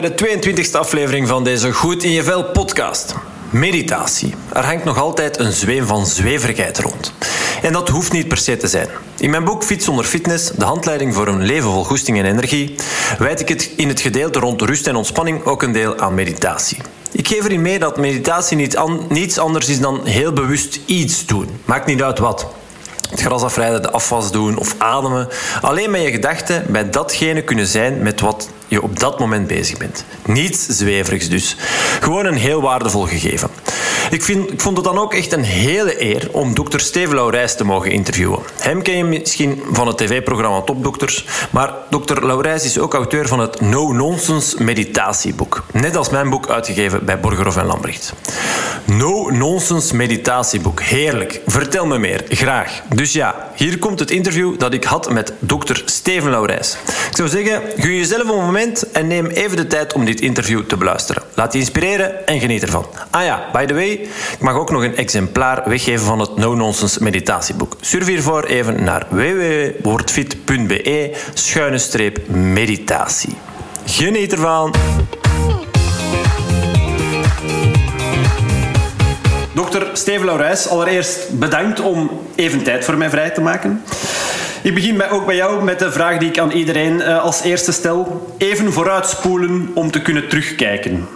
bij de 22e aflevering van deze Goed in je Vel podcast. Meditatie. Er hangt nog altijd een zweem van zweverigheid rond. En dat hoeft niet per se te zijn. In mijn boek Fiets zonder fitness, de handleiding voor een leven vol goesting en energie, wijd ik het in het gedeelte rond rust en ontspanning ook een deel aan meditatie. Ik geef erin mee dat meditatie niet niets anders is dan heel bewust iets doen. Maakt niet uit wat het gras afrijden, de afwas doen of ademen. Alleen met je gedachten bij datgene kunnen zijn met wat je op dat moment bezig bent. Niets zweverigs dus. Gewoon een heel waardevol gegeven. Ik, vind, ik vond het dan ook echt een hele eer om dokter Steven Laurijs te mogen interviewen. Hem ken je misschien van het tv-programma Topdokters, maar dokter Laurijs is ook auteur van het No Nonsense meditatieboek. Net als mijn boek uitgegeven bij Borgerhoff en Lambrecht. No Nonsense meditatieboek. Heerlijk. Vertel me meer. Graag. Dus ja, hier komt het interview dat ik had met dokter Steven Laurijs. Ik zou zeggen, gun jezelf een moment en neem even de tijd om dit interview te beluisteren. Laat je inspireren en geniet ervan. Ah ja, by the way, ik mag ook nog een exemplaar weggeven van het No Nonsense meditatieboek. Surf hiervoor even naar www.wordfit.be schuine streep meditatie. Geniet ervan! Dokter Steven Laurijs, allereerst bedankt om even tijd voor mij vrij te maken. Ik begin ook bij jou met de vraag die ik aan iedereen uh, als eerste stel. Even vooruitspoelen om te kunnen terugkijken.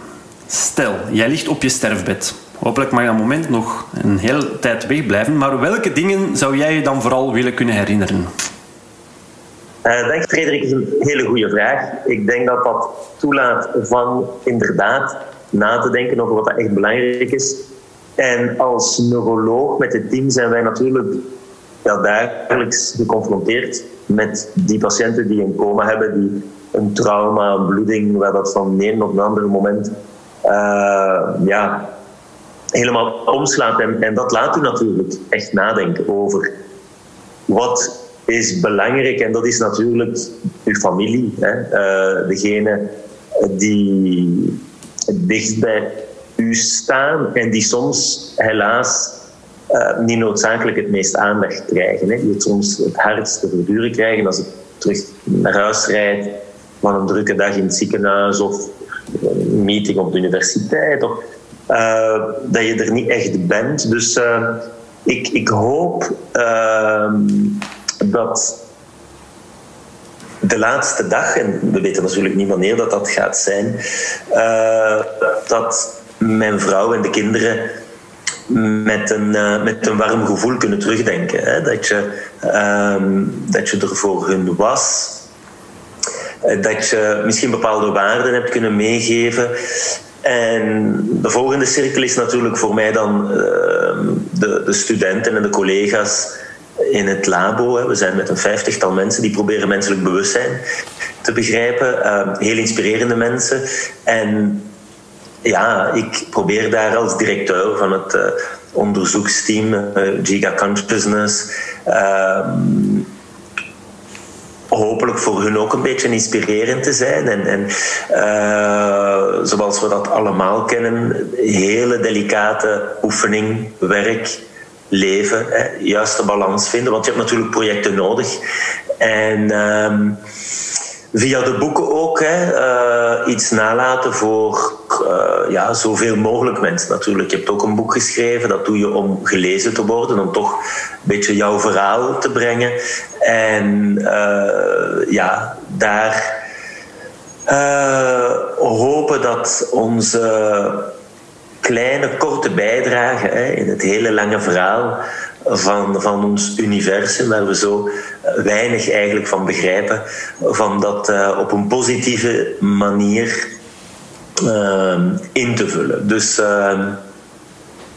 Stel, jij ligt op je sterfbed. Hopelijk mag dat moment nog een hele tijd wegblijven. Maar welke dingen zou jij je dan vooral willen kunnen herinneren? Uh, denk Frederik is een hele goede vraag. Ik denk dat dat toelaat van inderdaad na te denken over wat echt belangrijk is. En als neuroloog met het team zijn wij natuurlijk ja, dagelijks geconfronteerd met die patiënten die een coma hebben, die een trauma, een bloeding, waar dat van een op een ander moment uh, ja, helemaal omslaat. En, en dat laat u natuurlijk echt nadenken over wat is belangrijk. En dat is natuurlijk uw familie. Hè? Uh, degene die dicht bij u staan en die soms helaas uh, niet noodzakelijk het meest aandacht krijgen. Hè? Die het soms het hardst te verduren krijgen als het terug naar huis rijdt van een drukke dag in het ziekenhuis of een meeting op de universiteit. Of, uh, dat je er niet echt bent. Dus uh, ik, ik hoop uh, dat de laatste dag, en we weten natuurlijk niet wanneer dat, dat gaat zijn, dat mijn vrouw en de kinderen met een, met een warm gevoel kunnen terugdenken. Hè? Dat, je, ehm, dat je er voor hun was. Dat je misschien bepaalde waarden hebt kunnen meegeven. En de volgende cirkel is natuurlijk voor mij dan ehm, de, de, studenten en de collega's in het labo. We zijn met een vijftigtal mensen die proberen menselijk bewustzijn te begrijpen. Ehm, heel inspirerende mensen. En ja, ik probeer daar als directeur van het uh, onderzoeksteam uh, Giga Consciousness hopelijk voor hun ook een beetje inspirerend te zijn. En, en uh, zoals we dat allemaal kennen, hele delicate oefening, werk, leven, hè, juiste balans vinden. Want je hebt natuurlijk projecten nodig. En uh, via de boeken ook hè, uh, iets nalaten voor uh, ja, zoveel mogelijk mensen natuurlijk. Je hebt ook een boek geschreven, dat doe je om gelezen te worden, om toch een beetje jouw verhaal te brengen. En uh, ja, daar hopen dat onze kleine, korte bijdrage hè, in het hele lange verhaal van, van ons universum, waar we zo weinig eigenlijk van begrijpen, van dat op een positieve manier uh, in te vullen. Dus uh,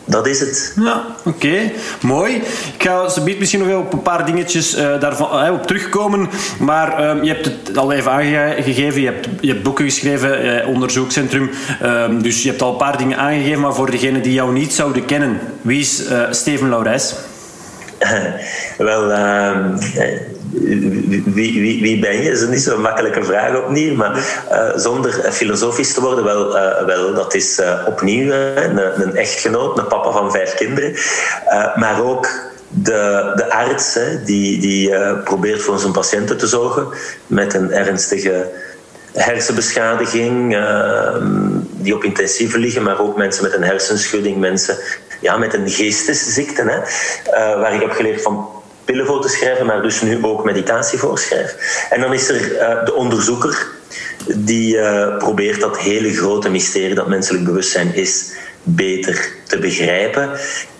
dat is het. Ja, oké. Okay. Mooi. Ik ga ze misschien nog wel op een paar dingetjes uh, daarvan uh, op terugkomen. Maar uh, je hebt het al even aangegeven. Je hebt, je hebt boeken geschreven, onderzoekscentrum. Ehm, dus je hebt al een paar dingen aangegeven. Maar voor degenen die jou niet zouden kennen, wie is Steven Laurijs? Wel, ehm, wie, wie, wie, ben je? Dat is niet zo'n makkelijke vraag opnieuw, maar uh, zonder filosofisch te worden, wel, uh, wel dat is opnieuw een, een, echtgenoot, een papa van vijf kinderen, maar ook de, de arts hè, die, die probeert voor zijn patiënten te zorgen met een ernstige hersenbeschadiging, die op intensieve liggen, maar ook mensen met een hersenschudding, mensen ja, met een geestesziekte, hè, waar ik heb geleerd van pillen voor te schrijven, maar dus nu ook meditatie voorschrijf. En dan is er de onderzoeker die probeert dat hele grote mysterie dat menselijk bewustzijn is beter te begrijpen.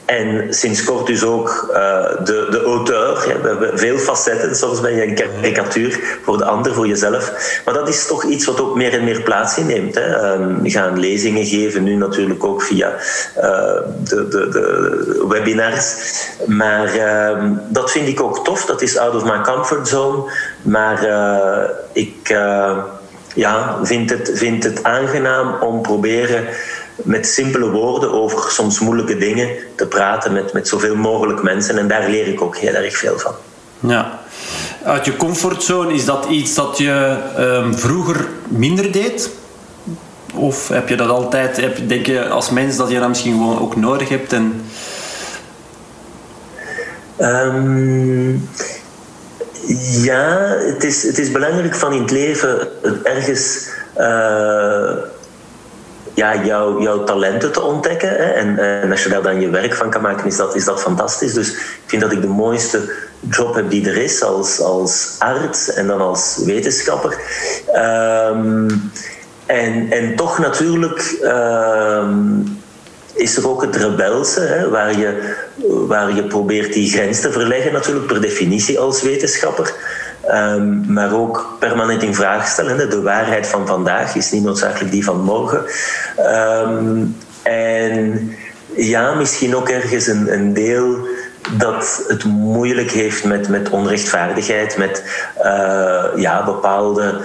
En sinds kort dus ook uh, de, de auteur. We hebben veel facetten. Soms ben je een karikatuur voor de ander, voor jezelf. Maar dat is toch iets wat ook meer en meer plaats inneemt. Hè. We gaan lezingen geven, nu natuurlijk ook via uh, de, de, de, webinars. Maar uh, dat vind ik ook tof. Dat is out of my comfort zone. Maar uh, ik ja, vind, het, vind het aangenaam om proberen met simpele woorden over soms moeilijke dingen te praten met, met zoveel mogelijk mensen. En daar leer ik ook heel erg veel van. Ja. Uit je comfortzone, is dat iets dat je um, vroeger minder deed? Of heb je dat altijd, heb, denk je als mens dat je dat misschien gewoon ook nodig hebt? En... Um, ja, het is, het is belangrijk van in het leven ergens... Uh, ja, jouw, talenten te ontdekken. Hè. En, en, als je daar dan je werk van kan maken, is dat, is dat fantastisch. Dus ik vind dat ik de mooiste job heb die er is als, als arts en dan als wetenschapper. Um, en, en toch natuurlijk um, is er ook het rebelse, hè, waar, je, waar je probeert die grens te verleggen, natuurlijk per definitie als wetenschapper. Um, maar ook permanent in vraag stellen. De waarheid van vandaag is niet noodzakelijk die van morgen. Um, en ja, misschien ook ergens een, een deel dat het moeilijk heeft met, met onrechtvaardigheid, met uh, ja, bepaalde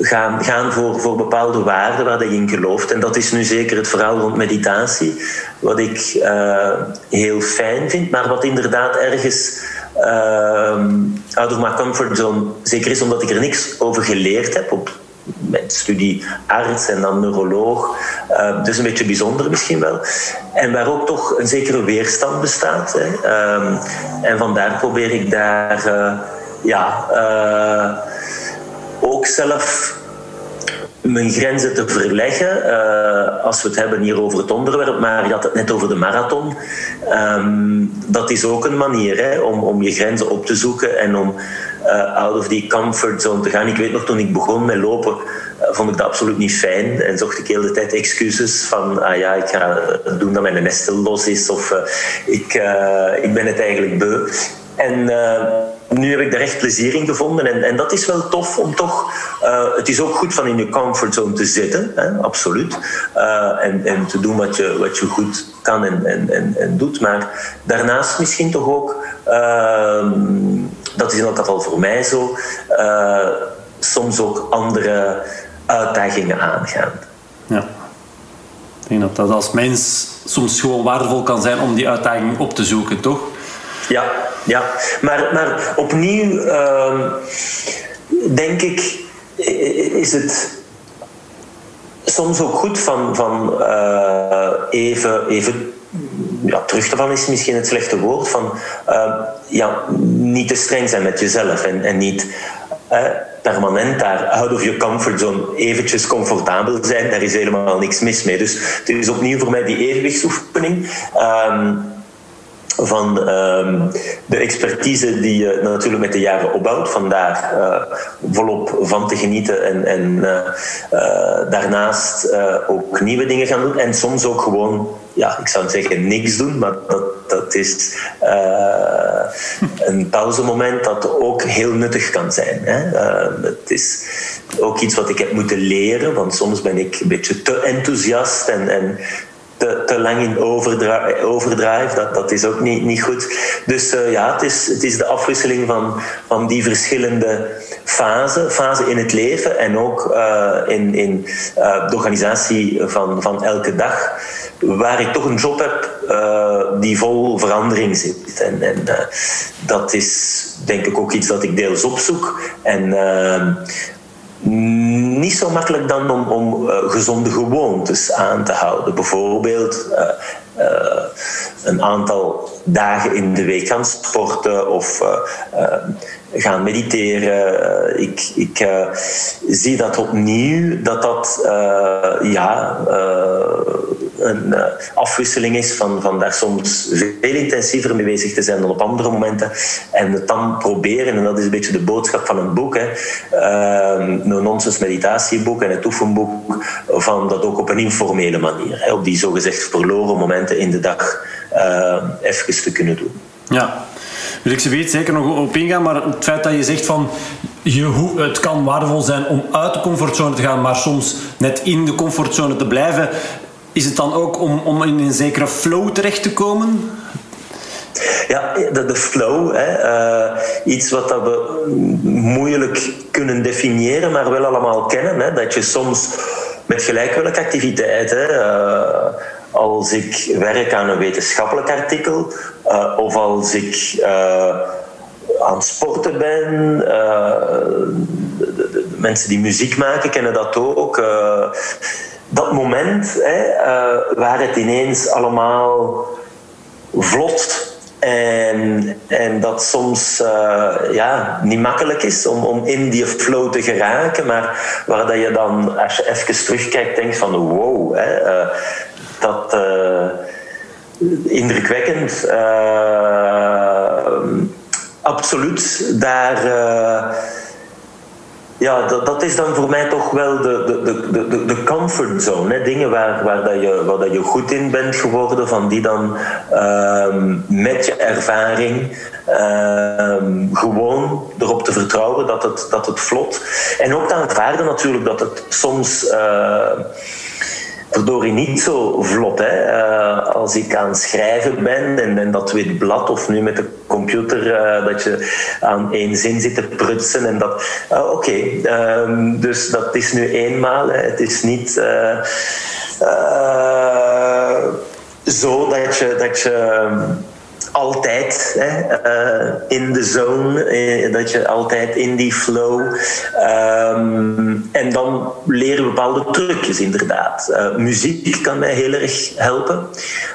gaan, gaan voor, voor bepaalde waarden waar je in gelooft. En dat is nu zeker het verhaal rond meditatie, wat ik uh, heel fijn vind, maar wat inderdaad ergens out of my comfort zone zeker is omdat ik er niks over geleerd heb op mijn studie arts en dan neuroloog. Uh, dus een beetje bijzonder misschien wel. En waar ook toch een zekere weerstand bestaat. Hè. Uh, en vandaar probeer ik daar uh, ja, uh, ook zelf mijn grenzen te verleggen. Uh, als we het hebben hier over het onderwerp, maar je had het net over de marathon. Um, dat is ook een manier hè, om, om je grenzen op te zoeken en om uh, out of die comfort zone te gaan. Ik weet nog, toen ik begon met lopen, uh, vond ik dat absoluut niet fijn. En zocht ik de hele tijd excuses van, ah ja, ik ga doen dat mijn nestel los is. Of ik, ik ben het eigenlijk beu. En nu heb ik daar echt plezier in gevonden. En, en dat is wel tof om toch. Uh, het is ook goed van in je comfortzone te zitten, hè, absoluut. Uh, en, en te doen wat je, wat je goed kan en, en, en, en doet. Maar daarnaast misschien toch ook. Uh, dat is in elk geval voor mij zo. Eh, soms ook andere uitdagingen aangaan. Ja. Ik denk dat dat als mens soms gewoon waardevol kan zijn om die uitdaging op te zoeken, toch? Ja, ja. Maar, maar opnieuw uh, denk ik, is het soms ook goed van, van uh, even, even ja, terug te vallen is misschien het slechte woord, van uh, ja, niet te streng zijn met jezelf en, en niet permanent daar out of your comfort zone eventjes comfortabel zijn, daar is helemaal niks mis mee. Dus het is opnieuw voor mij die evenwichtsoefening. Uh, van um, de expertise die je natuurlijk met de jaren opbouwt. Vandaar uh, volop van te genieten en, en uh, daarnaast ook nieuwe dingen gaan doen. En soms ook gewoon, ja, ik zou zeggen niks doen, maar dat, dat is een pauzemoment dat ook heel nuttig kan zijn. Hè. het is ook iets wat ik heb moeten leren, want soms ben ik een beetje te enthousiast en, en te, te lang in overdrive, dat, dat is ook niet, niet goed. Dus uh, ja, het is, het is de afwisseling van, van die verschillende fasen, fasen in het leven en ook uh, in, in uh, de organisatie van, van elke dag, waar ik toch een job heb die vol verandering zit. En, en dat is denk ik ook iets dat ik deels opzoek. En niet zo makkelijk dan om, om uh, gezonde gewoontes aan te houden. Bijvoorbeeld uh, uh, een aantal dagen in de week gaan sporten of gaan mediteren. ik ik zie dat opnieuw, dat dat ja, een afwisseling is van, van daar soms veel intensiever mee bezig te zijn dan op andere momenten. En het dan proberen, en dat is een beetje de boodschap van een boek, hè, een nonsens meditatieboek en het oefenboek, van dat ook op een informele manier, hè, op die zogezegd verloren momenten in de dag even te kunnen doen. Ja, wil ik ze weet zeker nog op ingaan, maar het feit dat je zegt van je, het kan waardevol zijn om uit de comfortzone te gaan, maar soms net in de comfortzone te blijven, is het dan ook om, om in een zekere flow terecht te komen? Ja, de, de flow. Hè, uh, iets wat dat we moeilijk kunnen definiëren, maar wel allemaal kennen. Hè, dat je soms met gelijk welke activiteit. Als ik werk aan een wetenschappelijk artikel uh, of als ik aan het sporten ben. De, mensen die muziek maken kennen dat ook dat moment hè, waar het ineens allemaal vlot en, en dat soms uh, ja, niet makkelijk is om, om in die flow te geraken, maar waar dat je dan, als je even terugkijkt, denkt van wow, hè, uh, dat uh, indrukwekkend. absoluut, daar ja, dat, dat is dan voor mij toch wel de, de, de, de, comfortzone. Hè? Dingen waar, waar, dat je, waar dat je goed in bent geworden, van die dan um, met je ervaring um, gewoon erop te vertrouwen dat het, dat het vlot. En ook te aanvaarden natuurlijk dat het soms. Verdorie niet zo vlot. Hè. Uh, als ik aan het schrijven ben en, dat wit blad of nu met de computer uh, dat je aan één zin zit te prutsen en dat... Uh, Oké, um, dus dat is nu eenmaal. Hè. Het is niet zo dat je... Dat je altijd hè, uh, in de zone, eh, dat je altijd in die flow. Um, en dan leren bepaalde trucjes, inderdaad. Uh, muziek kan mij heel erg helpen,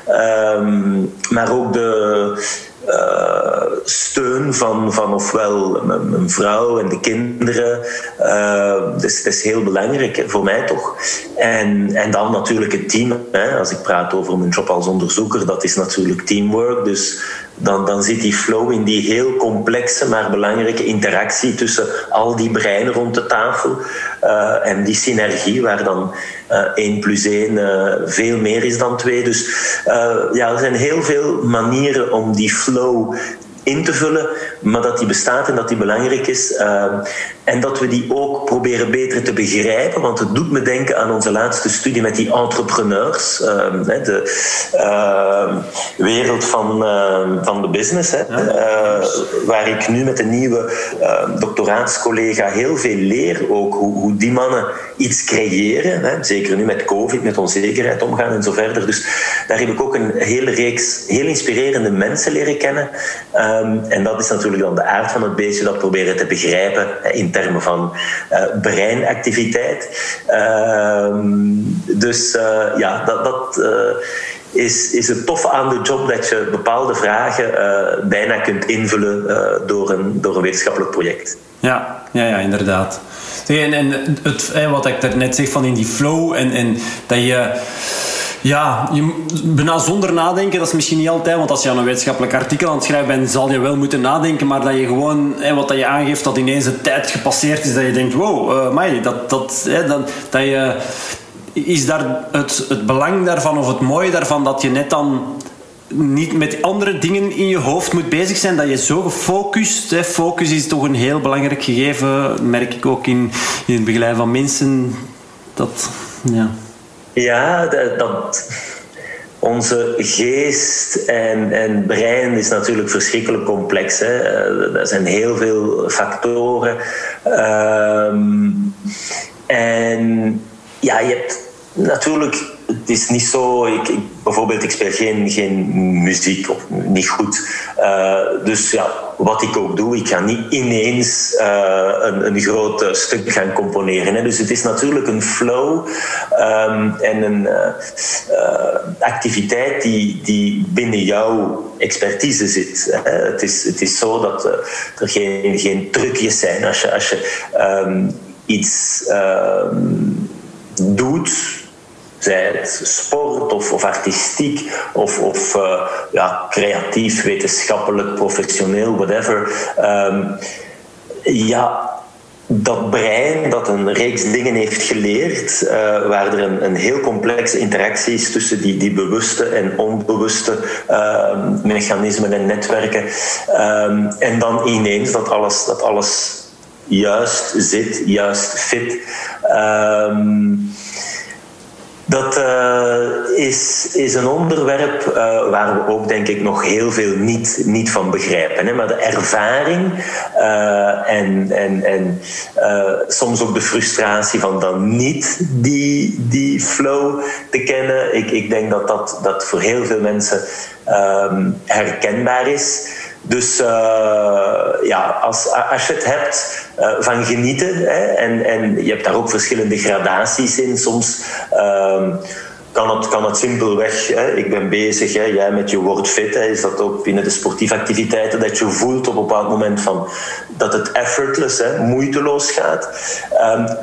um, maar ook de uh, steun van, van ofwel mijn, vrouw en de kinderen. Uh, dus is heel belangrijk voor mij toch. En, en dan natuurlijk het team. Hè. Als ik praat over mijn job als onderzoeker, dat is natuurlijk teamwork. Dus dan, dan zit die flow in die heel complexe, maar belangrijke interactie tussen al die breinen rond de tafel. Uh, en die synergie, waar dan uh, 1 plus 1 uh, veel meer is dan 2. Dus ja, er zijn heel veel manieren om die flow in te vullen, maar dat die bestaat en dat die belangrijk is. Uh, en dat we die ook proberen beter te begrijpen, want het doet me denken aan onze laatste studie met die entrepreneurs, uh, de uh, wereld van, van de business, hè, waar ik nu met een nieuwe doctoraatscollega heel veel leer, ook hoe, hoe die mannen iets creëren, hè, zeker nu met COVID, met onzekerheid omgaan en zo verder. Dus daar heb ik ook een hele reeks heel inspirerende mensen leren kennen. Um, en dat is natuurlijk dan de aard van het beestje, dat proberen te begrijpen in termen van uh, breinactiviteit. Um, dus uh, ja, dat, dat uh, is, is het tof aan de job dat je bepaalde vragen bijna kunt invullen door, een, door een wetenschappelijk project. Ja, ja, ja inderdaad. En, en het, wat ik daarnet zeg van in die flow en, en dat je ja, je, bijna zonder nadenken, dat is misschien niet altijd, want als je aan een wetenschappelijk artikel aan het schrijven bent, zal je wel moeten nadenken, maar dat je gewoon, hè, wat dat je aangeeft, dat ineens een tijd gepasseerd is, dat je denkt, wow, uh, dat, dat, hè, dat, dat je, is daar het, het belang daarvan of het mooie daarvan dat je net dan niet met andere dingen in je hoofd moet bezig zijn, dat je zo gefocust, hè, focus is toch een heel belangrijk gegeven, merk ik ook in, in het begeleiden van mensen, dat, ja... Ja, dat, onze geest en, en brein is natuurlijk verschrikkelijk complex. Hè. Eh, er zijn heel veel factoren. Um, en ja, je hebt natuurlijk, het is niet zo. Ik, ik bijvoorbeeld, ik speel geen, geen muziek of niet goed. Uh, dus ja, wat ik ook doe. Ik ga niet ineens uh, een, een groot stuk gaan componeren. Dus het is natuurlijk een flow um, en een activiteit die, die binnen jouw expertise zit. Het is, het is zo dat er geen, geen trucjes zijn. Als je, als je um, iets um, doet zij het sport of, of artistiek of, of uh, ja, creatief, wetenschappelijk, professioneel, whatever. Um, ja, dat brein dat een reeks dingen heeft geleerd, uh, waar er een, een, heel complexe interactie is tussen die, die bewuste en onbewuste uh, mechanismen en netwerken. Um, en dan ineens dat alles, dat alles juist zit, juist fit. Um, dat uh, is, is een onderwerp uh, waar we ook denk ik nog heel veel niet, niet van begrijpen. Hè? Maar de ervaring uh, en, en, en soms ook de frustratie van dan niet die, die flow te kennen. Ik, ik denk dat dat, dat voor heel veel mensen um, herkenbaar is. Dus uh, ja, als, als je het hebt uh, van genieten, hè, en, en je hebt daar ook verschillende gradaties in. Soms um, kan het, kan het simpelweg, hè, ik ben bezig, hè, jij met je word fit, hè, is dat ook binnen de sportieve activiteiten, dat je voelt op een bepaald moment van, dat het effortless, hè, moeiteloos gaat. Um,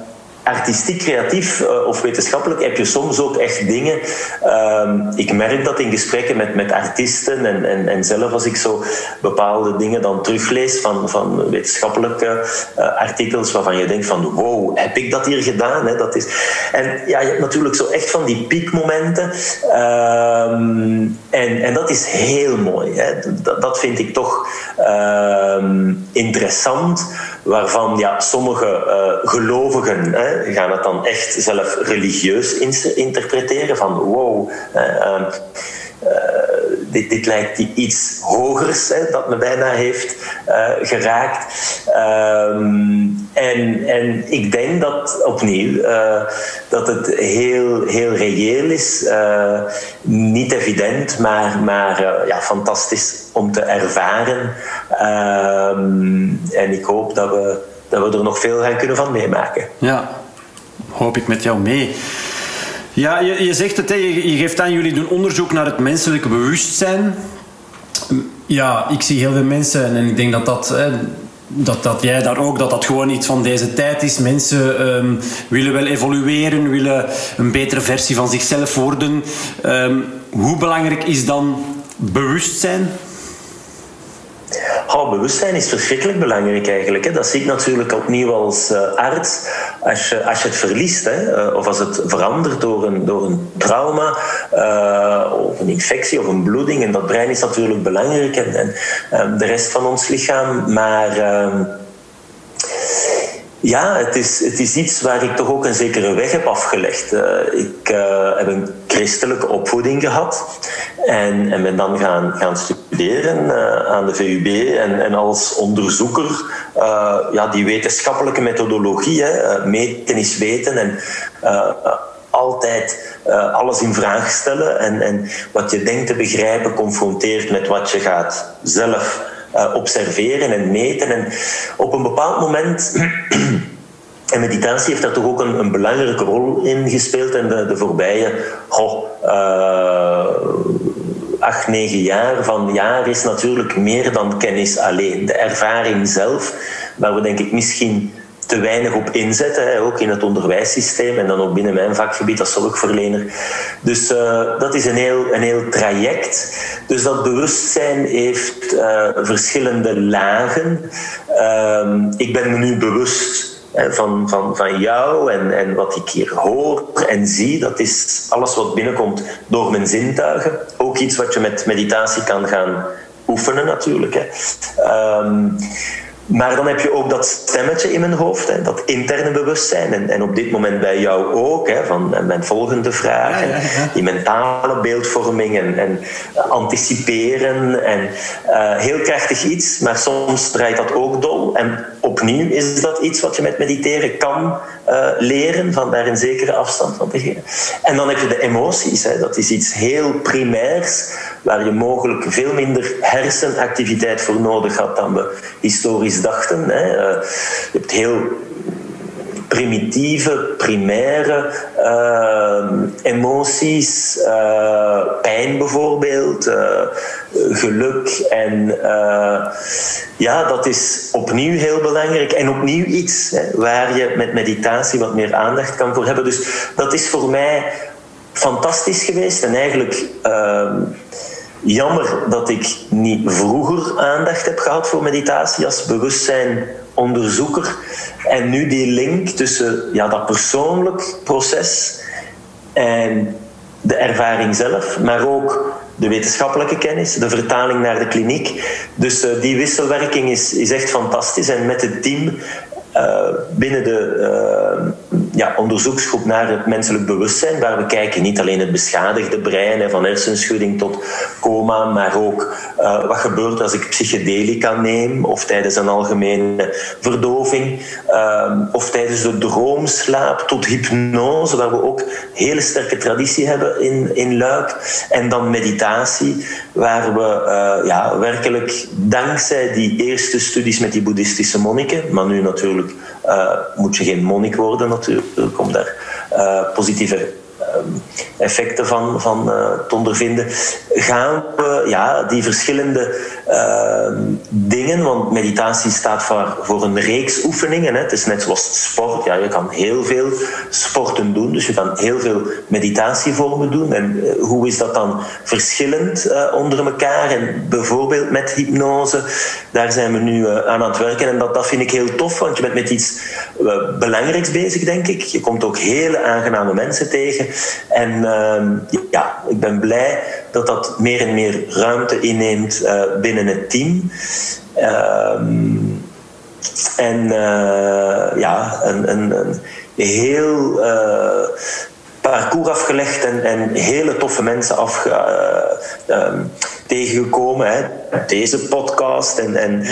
artistiek, creatief uh, of wetenschappelijk heb je soms ook echt dingen. Uh, ik merk dat in gesprekken met, met artiesten en, en, en zelf als ik zo bepaalde dingen dan teruglees van, van wetenschappelijke uh, artikels waarvan je denkt van wow, heb ik dat hier gedaan? Hè? Dat is... En ja, je hebt natuurlijk zo echt van die piekmomenten. Ehm, en, en dat is heel mooi. Hè? Dat, dat vind ik toch ehm, interessant waarvan ja, sommige uh, gelovigen hè, gaan het dan echt zelf religieus interpreteren. Van wow, uh, dit, dit, lijkt iets hogers hè, dat me bijna heeft geraakt. Um, en, en ik denk dat opnieuw uh, dat het heel, heel reëel is. Uh, niet evident, maar, maar ja, fantastisch om te ervaren. Um, en ik hoop dat we, dat we er nog veel gaan kunnen van meemaken. Ja, hoop ik met jou mee. Ja, je, je zegt het, hè, je geeft aan, jullie doen onderzoek naar het menselijke bewustzijn. Ja, ik zie heel veel mensen en ik denk dat dat... Dat, dat jij daar ook, dat dat gewoon iets van deze tijd is. Mensen um, willen wel evolueren, willen een betere versie van zichzelf worden. Um, hoe belangrijk is dan bewustzijn? Oh, bewustzijn is verschrikkelijk belangrijk eigenlijk. Hè. Dat zie ik natuurlijk opnieuw als uh, arts. Als je, als je het verliest, hè, uh, of als het verandert door een, door een trauma, uh, of een infectie of een bloeding. En dat brein is natuurlijk belangrijk en, de rest van ons lichaam. Maar ehm, ja, het is, het is iets waar ik toch ook een zekere weg heb afgelegd. Ik heb een christelijke opvoeding gehad en, en ben dan gaan, gaan studeren uh, aan de VUB. En, en als onderzoeker, ja, die wetenschappelijke methodologie, hè, meten is weten en altijd alles in vraag stellen en, en wat je denkt te begrijpen confronteert met wat je gaat zelf observeren en meten. En op een bepaald moment. En meditatie heeft daar toch ook een, een belangrijke rol in gespeeld. En de, de voorbije uh, acht, negen jaar van jaar is natuurlijk meer dan kennis alleen. De ervaring zelf, waar we denk ik misschien te weinig op inzetten, ook in het onderwijssysteem en dan ook binnen mijn vakgebied als zorgverlener. Dus uh, dat is een heel, een heel traject. Dus dat bewustzijn heeft uh, verschillende lagen. Uh, ik ben me nu bewust van, van, van jou en, en wat ik hier hoor en zie. Dat is alles wat binnenkomt door mijn zintuigen. Ook iets wat je met meditatie kan gaan oefenen natuurlijk. Hè. Um, maar dan heb je ook dat stemmetje in mijn hoofd, hè, dat interne bewustzijn. En, en op dit moment bij jou ook, hè, van mijn volgende vraag. Die mentale beeldvorming en, en anticiperen. En uh, heel krachtig iets, maar soms draait dat ook dol. En opnieuw is dat iets wat je met mediteren kan uh, leren, van daar een zekere afstand van te geven. En dan heb je de emoties, hè, dat is iets heel primairs waar je mogelijk veel minder hersenactiviteit voor nodig had dan we historisch dachten. Hè. Eh, je hebt heel primitieve, primaire uh, emoties, uh, pijn bijvoorbeeld, uh, geluk. En ja, dat is opnieuw heel belangrijk en opnieuw iets hè, waar je met meditatie wat meer aandacht kan voor hebben. Dus dat is voor mij fantastisch geweest en eigenlijk jammer dat ik niet vroeger aandacht heb gehad voor meditatie als bewustzijnonderzoeker. En nu die link tussen ja, dat persoonlijk proces en de ervaring zelf, maar ook de wetenschappelijke kennis, de vertaling naar de kliniek. Dus uh, die wisselwerking is, is echt fantastisch. En met het team uh, binnen de uh, ja, onderzoeksgroep naar het menselijk bewustzijn, waar we kijken niet alleen het beschadigde brein, van hersenschudding tot coma, maar ook uh, wat gebeurt als ik psychedelica neem, of tijdens een algemene verdoving, of tijdens de droomslaap tot hypnose, waar we ook hele sterke traditie hebben in, in Luik, en dan meditatie, waar we ja, werkelijk dankzij die eerste studies met die boeddhistische monniken, maar nu natuurlijk uh, moet je geen monnik worden natuurlijk om daar uh, positieve Ehm, effecten van, van uh, te ondervinden, gaan we ja, die verschillende uh, dingen, want meditatie staat voor, voor een reeks oefeningen. Hè. Het is net zoals sport. Ja, je kan heel veel sporten doen, dus je kan heel veel meditatievormen doen. En uh, hoe is dat dan verschillend uh, onder elkaar? En bijvoorbeeld met hypnose, daar zijn we nu aan aan het werken. En dat, dat vind ik heel tof, want je bent met iets belangrijks bezig, denk ik. Je komt ook hele aangename mensen tegen. En uh, ja, ik ben blij dat dat meer en meer ruimte inneemt uh, binnen het team. Uh, en uh, ja, een, een, heel uh, parcours afgelegd en, en, hele toffe mensen afge, ehm, tegengekomen. Hè. Deze podcast en, en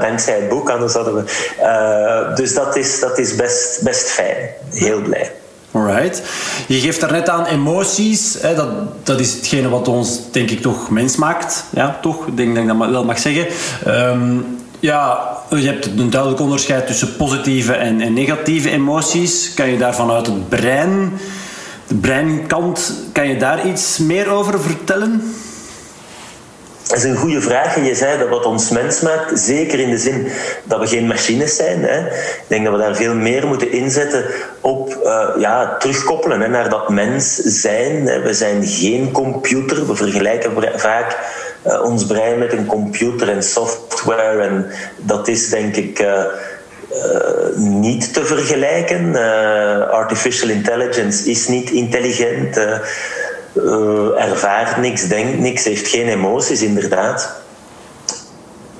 dankzij het boek, anders hadden we. dus dat is, dat is best, best fijn. Heel blij. Alright. Je geeft daarnet aan emoties. Hè, dat, dat is hetgene wat ons, denk ik, toch mens maakt. Ja, toch? Ik denk dat ik dat wel mag zeggen. Um, ja, je hebt een duidelijk onderscheid tussen positieve en, en negatieve emoties. Kan je daar vanuit het brein, de breinkant, kan je daar iets meer over vertellen? Dat is een goede vraag. En je zei dat wat ons mens maakt, zeker in de zin dat we geen machines zijn. Hè. Ik denk dat we daar veel meer moeten inzetten op uh, ja, terugkoppelen naar dat mens zijn. We zijn geen computer. We vergelijken vaak uh, ons brein met een computer en software. En dat is denk ik. Uh, niet te vergelijken. artificial intelligence is niet intelligent ervaart niks, denkt niks, heeft geen emoties, inderdaad.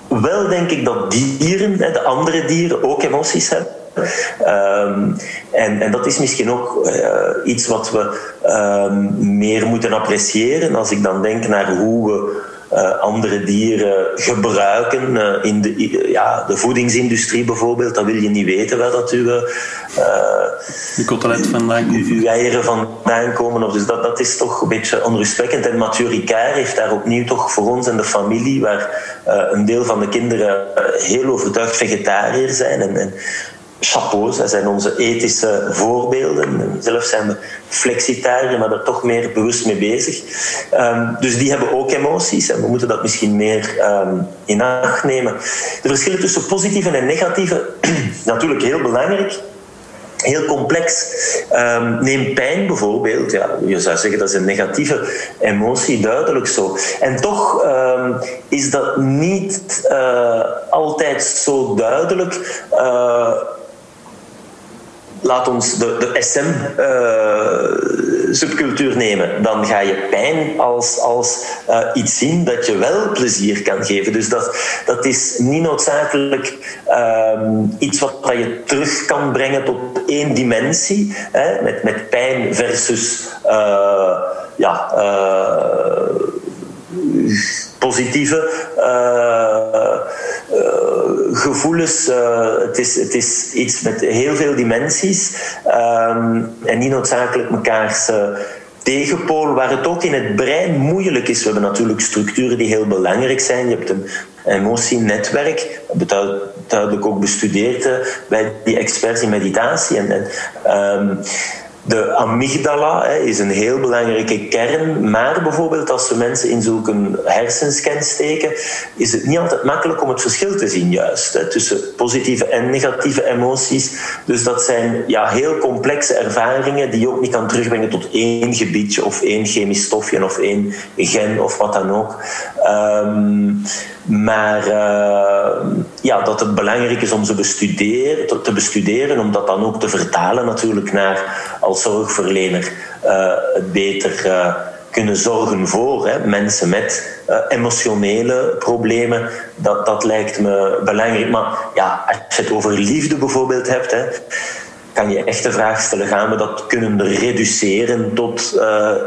Wel denk ik dat dieren, de andere dieren, ook emoties hebben. Um, en, en, dat is misschien ook uh, iets wat we um, meer moeten appreciëren. Als ik dan denk naar hoe we uh, andere dieren gebruiken. Uh, in de, ja, de voedingsindustrie bijvoorbeeld, dan wil je niet weten waar dat uw, uh, kotelet vandaan komt. Uw eieren vandaan komen. Of dus dat, dat is toch een beetje onrustwekkend. En Mathieu Ricard heeft daar opnieuw toch voor ons en de familie, waar een deel van de kinderen heel overtuigd vegetariër zijn. En, en chapeaus. Dat zijn onze ethische voorbeelden. Zelf zijn we flexitariër, maar daar toch meer bewust mee bezig. Um, dus die hebben ook emoties en we moeten dat misschien meer um, in acht nemen. De verschillen tussen positieve en negatieve, natuurlijk heel belangrijk. Heel complex. Um, neem pijn bijvoorbeeld. Ja, je zou zeggen dat is een negatieve emotie, duidelijk zo. En toch is dat niet uh, altijd zo duidelijk. Uh, laat ons de, de SM-subcultuur uh, nemen. Dan ga je pijn als, als uh, iets zien dat je wel plezier kan geven. Dus dat, dat is niet noodzakelijk um, iets wat je terug kan brengen tot één dimensie. Hè, met, met pijn versus uh, ja, positieve gevoelens. Uh, het, is, het is iets met heel veel dimensies um, en niet noodzakelijk mekaars tegenpool waar het ook in het brein moeilijk is. We hebben natuurlijk structuren die heel belangrijk zijn. Je hebt een emotienetwerk, dat duidelijk ook bestudeerd bij die experts in meditatie. En, um, de amygdala is een heel belangrijke kern, maar bijvoorbeeld als we mensen in zulke hersenscan steken, is het niet altijd makkelijk om het verschil te zien juist tussen positieve en negatieve emoties. Dus dat zijn ja, heel complexe ervaringen die je ook niet kan terugbrengen tot één gebiedje of één chemisch stofje of één gen of wat dan ook. Um, maar uh, ja, dat het belangrijk is om ze bestuderen, te bestuderen, om dat dan ook te vertalen natuurlijk naar als zorgverlener het beter uh, kunnen zorgen voor hè, mensen met emotionele problemen. Dat, dat lijkt me belangrijk. Maar ja, als je het over liefde bijvoorbeeld hebt, hè, kan je echt de vraag stellen: gaan we dat kunnen reduceren tot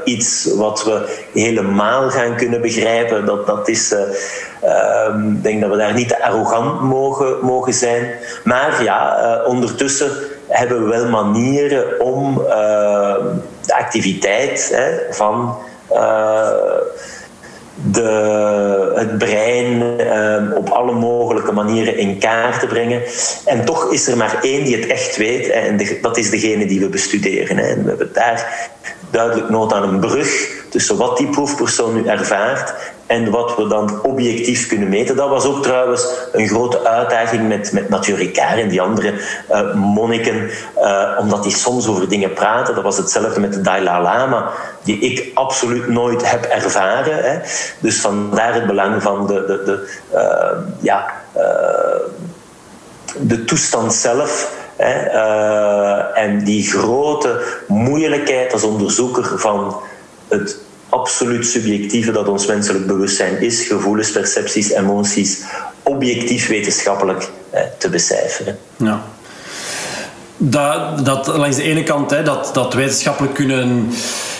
iets wat we helemaal gaan kunnen begrijpen? Dat, dat is. Uh, ik denk dat we daar niet te arrogant mogen, mogen zijn. Maar ja, ondertussen hebben we wel manieren om de activiteit hè, van de, het brein ehm, op alle mogelijke manieren in kaart te brengen. En toch is er maar één die het echt weet, en dat is degene die we bestuderen. En we hebben daar duidelijk nood aan een brug tussen wat die proefpersoon nu ervaart en wat we dan objectief kunnen meten. Dat was ook trouwens een grote uitdaging met, met Naturicard en die andere uh, monniken, uh, omdat die soms over dingen praten. Dat was hetzelfde met de Dalai Lama, die ik absoluut nooit heb ervaren. Hè. Dus vandaar het belang van de, de, de, uh, ja, de toestand zelf. Hè, en die grote moeilijkheid als onderzoeker van het absoluut subjectieve dat ons menselijk bewustzijn is, gevoelens, percepties, emoties, objectief wetenschappelijk te becijferen. Ja. Dat, dat langs de ene kant, hè, dat, dat wetenschappelijk kunnen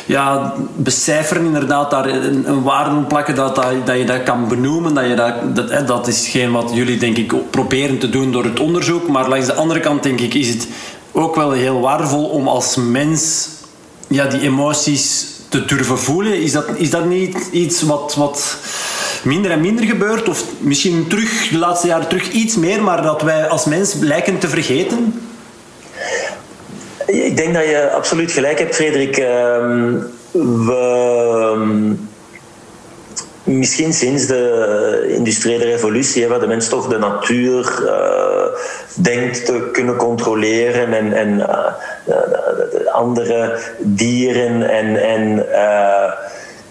ja, becijferen, inderdaad, daar een, een waarde plakken, dat, dat, dat, je dat kan benoemen. Dat, je dat, dat, hè, dat is geen wat jullie, denk ik, proberen te doen door het onderzoek. Maar langs de andere kant, denk ik, is het ook wel heel waardevol om als mens ja, die emoties te durven voelen. Is dat, is dat niet iets wat, wat minder en minder gebeurt? Of misschien terug, de laatste jaren terug iets meer, maar dat wij als mens lijken te vergeten? Ik denk dat je absoluut gelijk hebt, Frederik. Ehm, we misschien sinds de industriële revolutie, waar de mens toch de natuur uh, denkt te kunnen controleren en, en uh, andere dieren en, en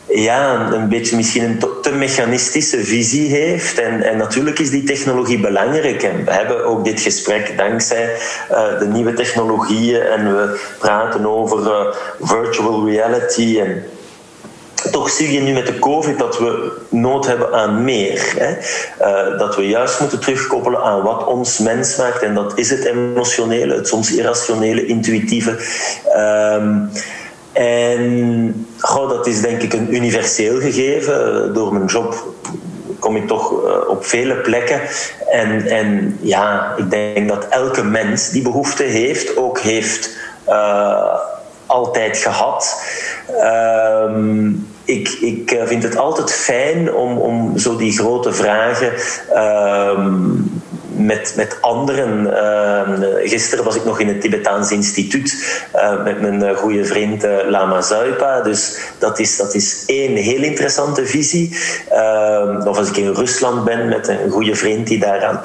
ja, een beetje misschien een te mechanistische visie heeft. En, en natuurlijk is die technologie belangrijk. En we hebben ook dit gesprek dankzij de nieuwe technologieën en we praten over virtual reality en toch zie je nu met de COVID dat we nood hebben aan meer. Hè? Uh, dat we juist moeten terugkoppelen aan wat ons mens maakt. En dat is het emotionele, het soms irrationele, intuïtieve. Um, en goh, dat is denk ik een universeel gegeven. Door mijn job kom ik toch uh, op vele plekken. En, en ja, ik denk dat elke mens die behoefte heeft, ook heeft uh, altijd gehad. Um, ik, ik eh, vind het altijd fijn om, om zo die grote vragen um, met, met anderen. Uh, gisteren was ik nog in het Tibetaans Instituut uh, met mijn goede vriend Lama Zuipa. Dus dat is, dat is één heel interessante visie. Ehm, of als ik in Rusland ben met een goede vriend die daar aan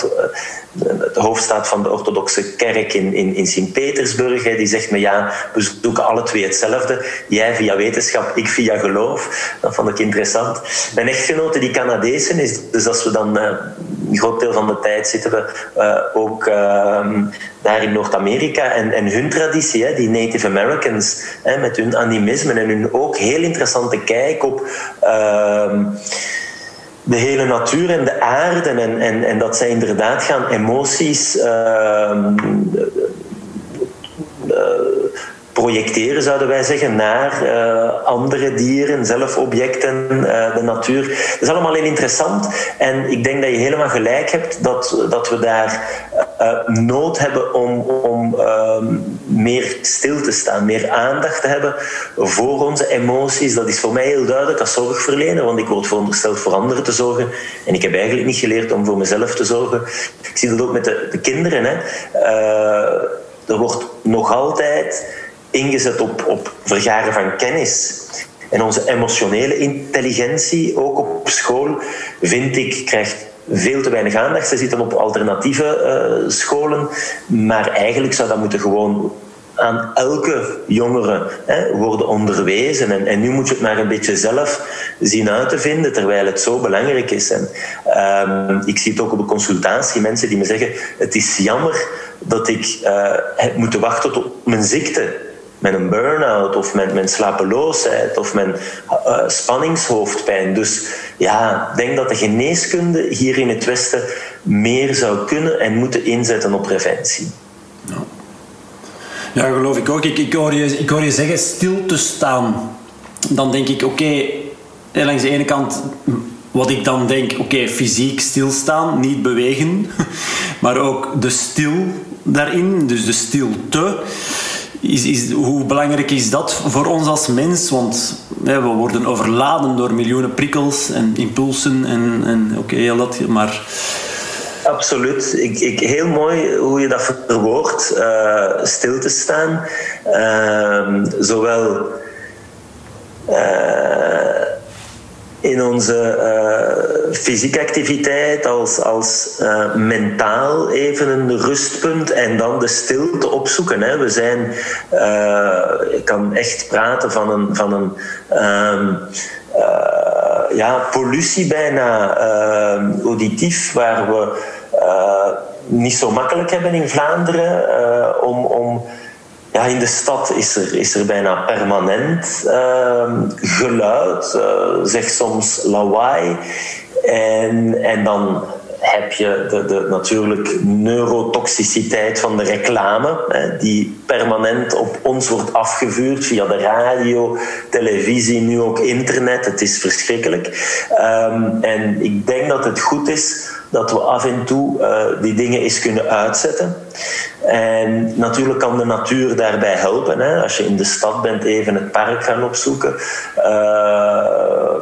de hoofdstaat van de orthodoxe kerk in, in, in Sint-Petersburg. Die zegt me, ja, we zoeken alle twee hetzelfde. Jij via wetenschap, ik via geloof. Dat vond ik interessant. Mijn echtgenote, die Canadezen is, dus als we dan uh, een groot deel van de tijd zitten we uh, ook uh, daar in Noord-Amerika. En, en hun traditie, hè, die Native Americans, hè, met hun animisme en hun ook heel interessante kijk op ehm, de hele natuur en de aarde. En, en, en dat zij inderdaad gaan emoties uh, projecteren, zouden wij zeggen, naar uh, andere dieren, zelfobjecten, uh, de natuur. Dat is allemaal heel interessant. En ik denk dat je helemaal gelijk hebt dat, dat we daar uh, nood hebben om, om meer stil te staan, meer aandacht te hebben voor onze emoties. Dat is voor mij heel duidelijk als zorgverlener, want ik word verondersteld voor anderen te zorgen. En ik heb eigenlijk niet geleerd om voor mezelf te zorgen. Ik zie dat ook met de, de kinderen. Hè. Er wordt nog altijd ingezet op, op vergaren van kennis. En onze emotionele intelligentie, ook op school, vind ik, krijgt veel te weinig aandacht. Ze zitten op alternatieve uh, scholen, maar eigenlijk zou dat moeten gewoon aan elke jongere hè, worden onderwezen. En, en, nu moet je het maar een beetje zelf zien uit te vinden, terwijl het zo belangrijk is. En, um, ik zie het ook op de consultatie, mensen die me zeggen: Het is jammer dat ik uh, heb moeten wachten tot mijn ziekte met een burn-out of met, met slapeloosheid of met uh, spanningshoofdpijn. Dus ja, ik denk dat de geneeskunde hier in het Westen meer zou kunnen en moeten inzetten op preventie. Ja, ja geloof ik ook. Ik, hoor je, zeggen stil te staan. Dan denk ik, oké, okay, langs de ene kant wat ik dan denk, oké, fysiek stilstaan, niet bewegen, maar ook de stil daarin, dus de stilte. Is, is, hoe belangrijk is dat voor ons als mens? Want hè, we worden overladen door miljoenen prikkels en impulsen en, en oké, heel dat, maar... Absoluut. Ik, ik, heel mooi hoe je dat verwoordt, uh, stil te staan. Uh, zowel... Uh, in onze uh, fysieke activiteit als, als uh, mentaal even een rustpunt en dan de stilte opzoeken. Hè. We zijn, uh, ik kan echt praten van een, van een um, ja, pollutie bijna auditief, waar we niet zo makkelijk hebben in Vlaanderen om, om ja, in de stad is er, is er bijna permanent uh, geluid, uh, zeg soms lawaai. En, en dan heb je de, de natuurlijk neurotoxiciteit van de reclame, hè, die permanent op ons wordt afgevuurd via de radio, televisie, nu ook internet. Het is verschrikkelijk. Um, en ik denk dat het goed is dat we af en toe uh, die dingen eens kunnen uitzetten. En natuurlijk kan de natuur daarbij helpen. Hè. Als je in de stad bent, even het park gaan opzoeken. Uh,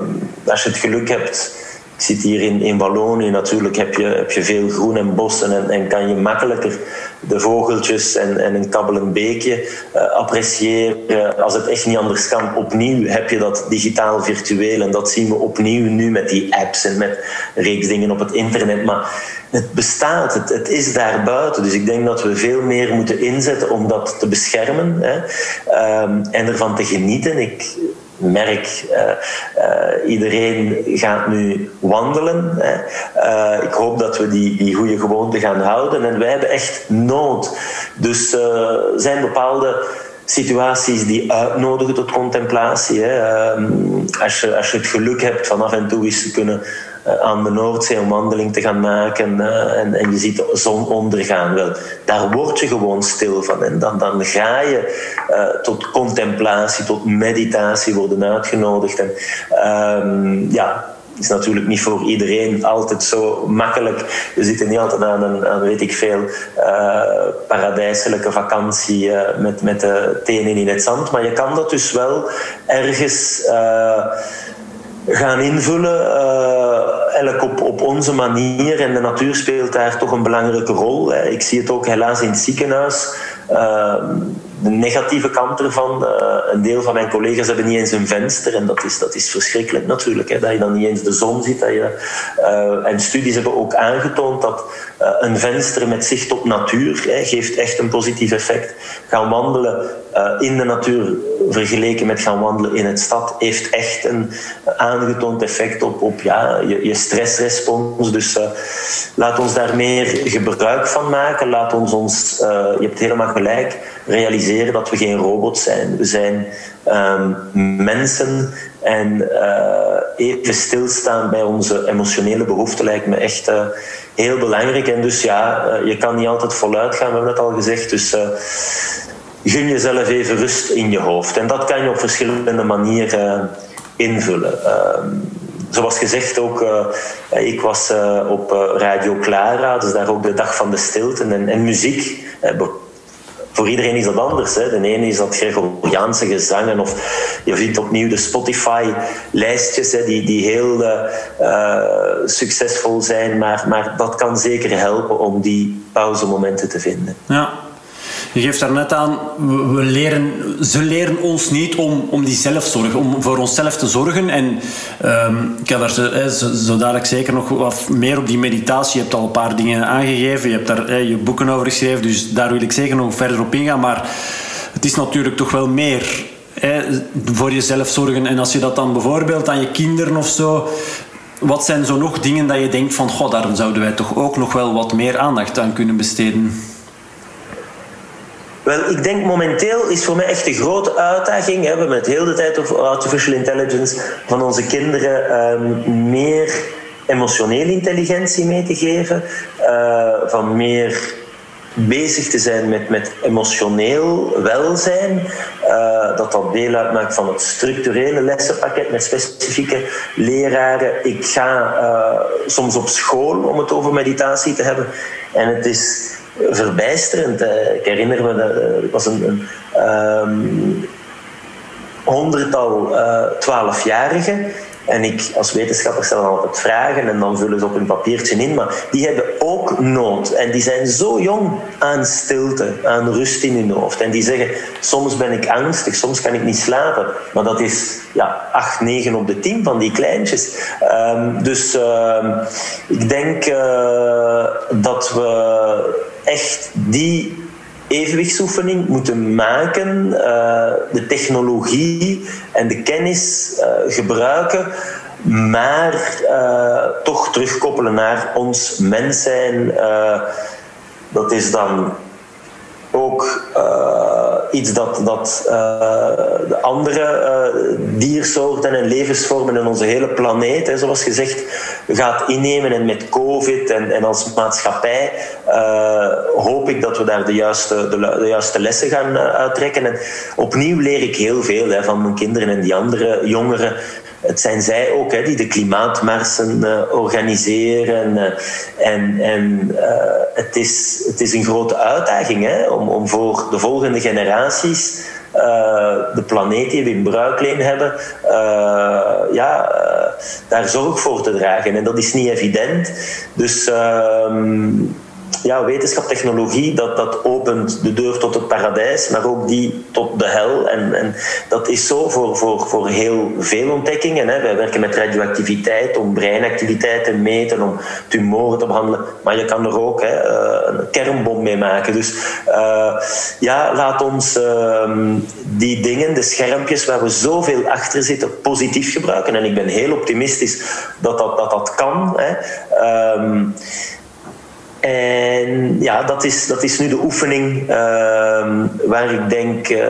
als je het geluk hebt ik zit hier in, in Wallonië, natuurlijk heb je, heb je veel groen en bossen en, en kan je makkelijker de vogeltjes en, en een kabbelend beekje uh, appreciëren. Als het echt niet anders kan, opnieuw heb je dat digitaal virtueel en dat zien we opnieuw nu met die apps en met reeks dingen op het internet. Maar het bestaat, het, het is daar buiten. Dus ik denk dat we veel meer moeten inzetten om dat te beschermen hè, um, en ervan te genieten. Ik, merk, uh, uh, iedereen gaat nu wandelen. Uh, ik hoop dat we die, die goede gewoonte gaan houden. En wij hebben echt nood. Dus er zijn bepaalde situaties die uitnodigen tot contemplatie. Hè. Ehm, als, je, als je het geluk hebt van af en toe eens te kunnen eh, aan de Noordzee een wandeling te gaan maken uh, en, en, je ziet de zon ondergaan. Wel, daar word je gewoon stil van. En dan, dan ga je uh, tot contemplatie, tot meditatie worden uitgenodigd. En um, ja, is natuurlijk niet voor iedereen altijd zo makkelijk. We zitten niet altijd aan een, weet ik veel, paradijselijke vakantie met, met de tenen in het zand. Maar je kan dat dus wel ergens gaan invullen, uh, elk op, op onze manier. En de natuur speelt daar toch een belangrijke rol. Ik zie het ook helaas in het ziekenhuis. Uh, de negatieve kant ervan, uh, een deel van mijn collega's hebben niet eens een venster. En dat is, dat is verschrikkelijk natuurlijk. Hè, dat je dan niet eens de zon ziet. Dat je, uh, en studies hebben ook aangetoond dat uh, een venster met zicht op natuur hè, geeft echt een positief effect. Gaan wandelen in de natuur vergeleken met gaan wandelen in het stad heeft echt een aangetoond effect op, op ja, je, je stressrespons. Dus laat ons daar meer gebruik van maken. Laat ons ons, je hebt helemaal gelijk, realiseren dat we geen robots zijn. We zijn um, mensen en uh, even stilstaan bij onze emotionele behoeften lijkt me echt uh, heel belangrijk. En dus ja, uh, je kan niet altijd voluit gaan, we hebben het al gezegd. Dus gun jezelf even rust in je hoofd. En dat kan je op verschillende manieren invullen. Ehm, zoals gezegd ook, ik was op Radio Clara, dus daar ook de dag van de stilte en, en muziek voor iedereen is dat anders. Hè. De ene is dat Gregoriaanse gezangen of je vindt opnieuw de Spotify-lijstjes die, die heel uh, succesvol zijn. Maar, maar dat kan zeker helpen om die pauzemomenten te vinden. Ja, je geeft daar net aan, we leren, ze leren ons niet om, om die zelfzorg, om voor onszelf te zorgen. En um, ik heb daar zo, zo dadelijk zeker nog wat meer op die meditatie. Je hebt al een paar dingen aangegeven, je hebt daar je boeken over geschreven, dus daar wil ik zeker nog verder op ingaan. Maar het is natuurlijk toch wel meer voor jezelf zorgen. En als je dat dan bijvoorbeeld aan je kinderen of zo wat zijn zo nog dingen dat je denkt van, god, daar zouden wij toch ook nog wel wat meer aandacht aan kunnen besteden? Wel, ik denk momenteel is voor mij echt de grote uitdaging. We hebben het heel de tijd over artificial intelligence van onze kinderen um, meer emotionele intelligentie mee te geven, uh, van meer bezig te zijn met, met emotioneel welzijn. Uh, dat dat deel uitmaakt van het structurele lessenpakket met specifieke leraren. Ik ga uh, soms op school om het over meditatie te hebben. En het is verbijsterend. Ik herinner me, dat het was een, een um, honderdtal uh, twaalfjarigen. En ik als wetenschapper stel dan altijd vragen en dan vullen ze op een papiertje in. Maar die hebben ook nood. En die zijn zo jong aan stilte, aan rust in hun hoofd. En die zeggen, soms ben ik angstig, soms kan ik niet slapen. Maar dat is ja, 8, 9 op de 10 van die kleintjes. Um, dus uh, ik denk uh, dat we die evenwichtsoefening moeten maken, uh, de technologie en de kennis uh, gebruiken, maar uh, toch terugkoppelen naar ons mens zijn. dat is dan ook iets dat, dat de andere diersoorten en levensvormen in onze hele planeet, zoals gezegd, gaat innemen. En met COVID en, en als maatschappij uh, hoop ik dat we daar de juiste, de, de juiste lessen gaan uittrekken. En opnieuw leer ik heel veel hè, van mijn kinderen en die andere jongeren. Het zijn zij ook hè, die de klimaatmarsen uh, organiseren. en en het, is, het is een grote uitdaging hè, om, om voor de volgende generaties de planeet die we in bruikleen hebben, ja, daar zorg voor te dragen. En dat is niet evident. Dus ehm, ja, wetenschap, technologie, dat, dat opent de deur tot het paradijs, maar ook die tot de hel. En, en dat is zo voor, voor, voor heel veel ontdekkingen. Hè. Wij werken met radioactiviteit om breinactiviteit te meten, om tumoren te behandelen. Maar je kan er ook hè, eh, een kernbom mee maken. Dus uh, ja, laat ons uh, die dingen, de schermpjes waar we zoveel achter zitten, positief gebruiken. En ik ben heel optimistisch dat dat, dat, dat kan. Hè. Um, en ja, dat is, dat is nu de oefening uh, waar ik denk uh,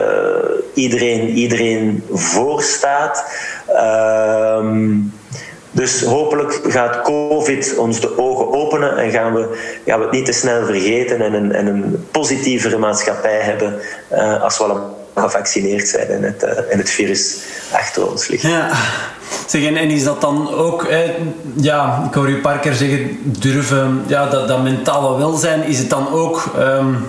iedereen, iedereen voor staat. Uh, dus hopelijk gaat COVID ons de ogen openen en gaan we, we het niet te snel vergeten en een, en een positievere maatschappij hebben uh, als we allemaal gevaccineerd zijn en het, en het virus achter ons ligt. Ja. Zeg, en, is dat dan ook, ja, ik hoor u keer zeggen, durven, ja, dat, dat mentale welzijn, is het dan ook um,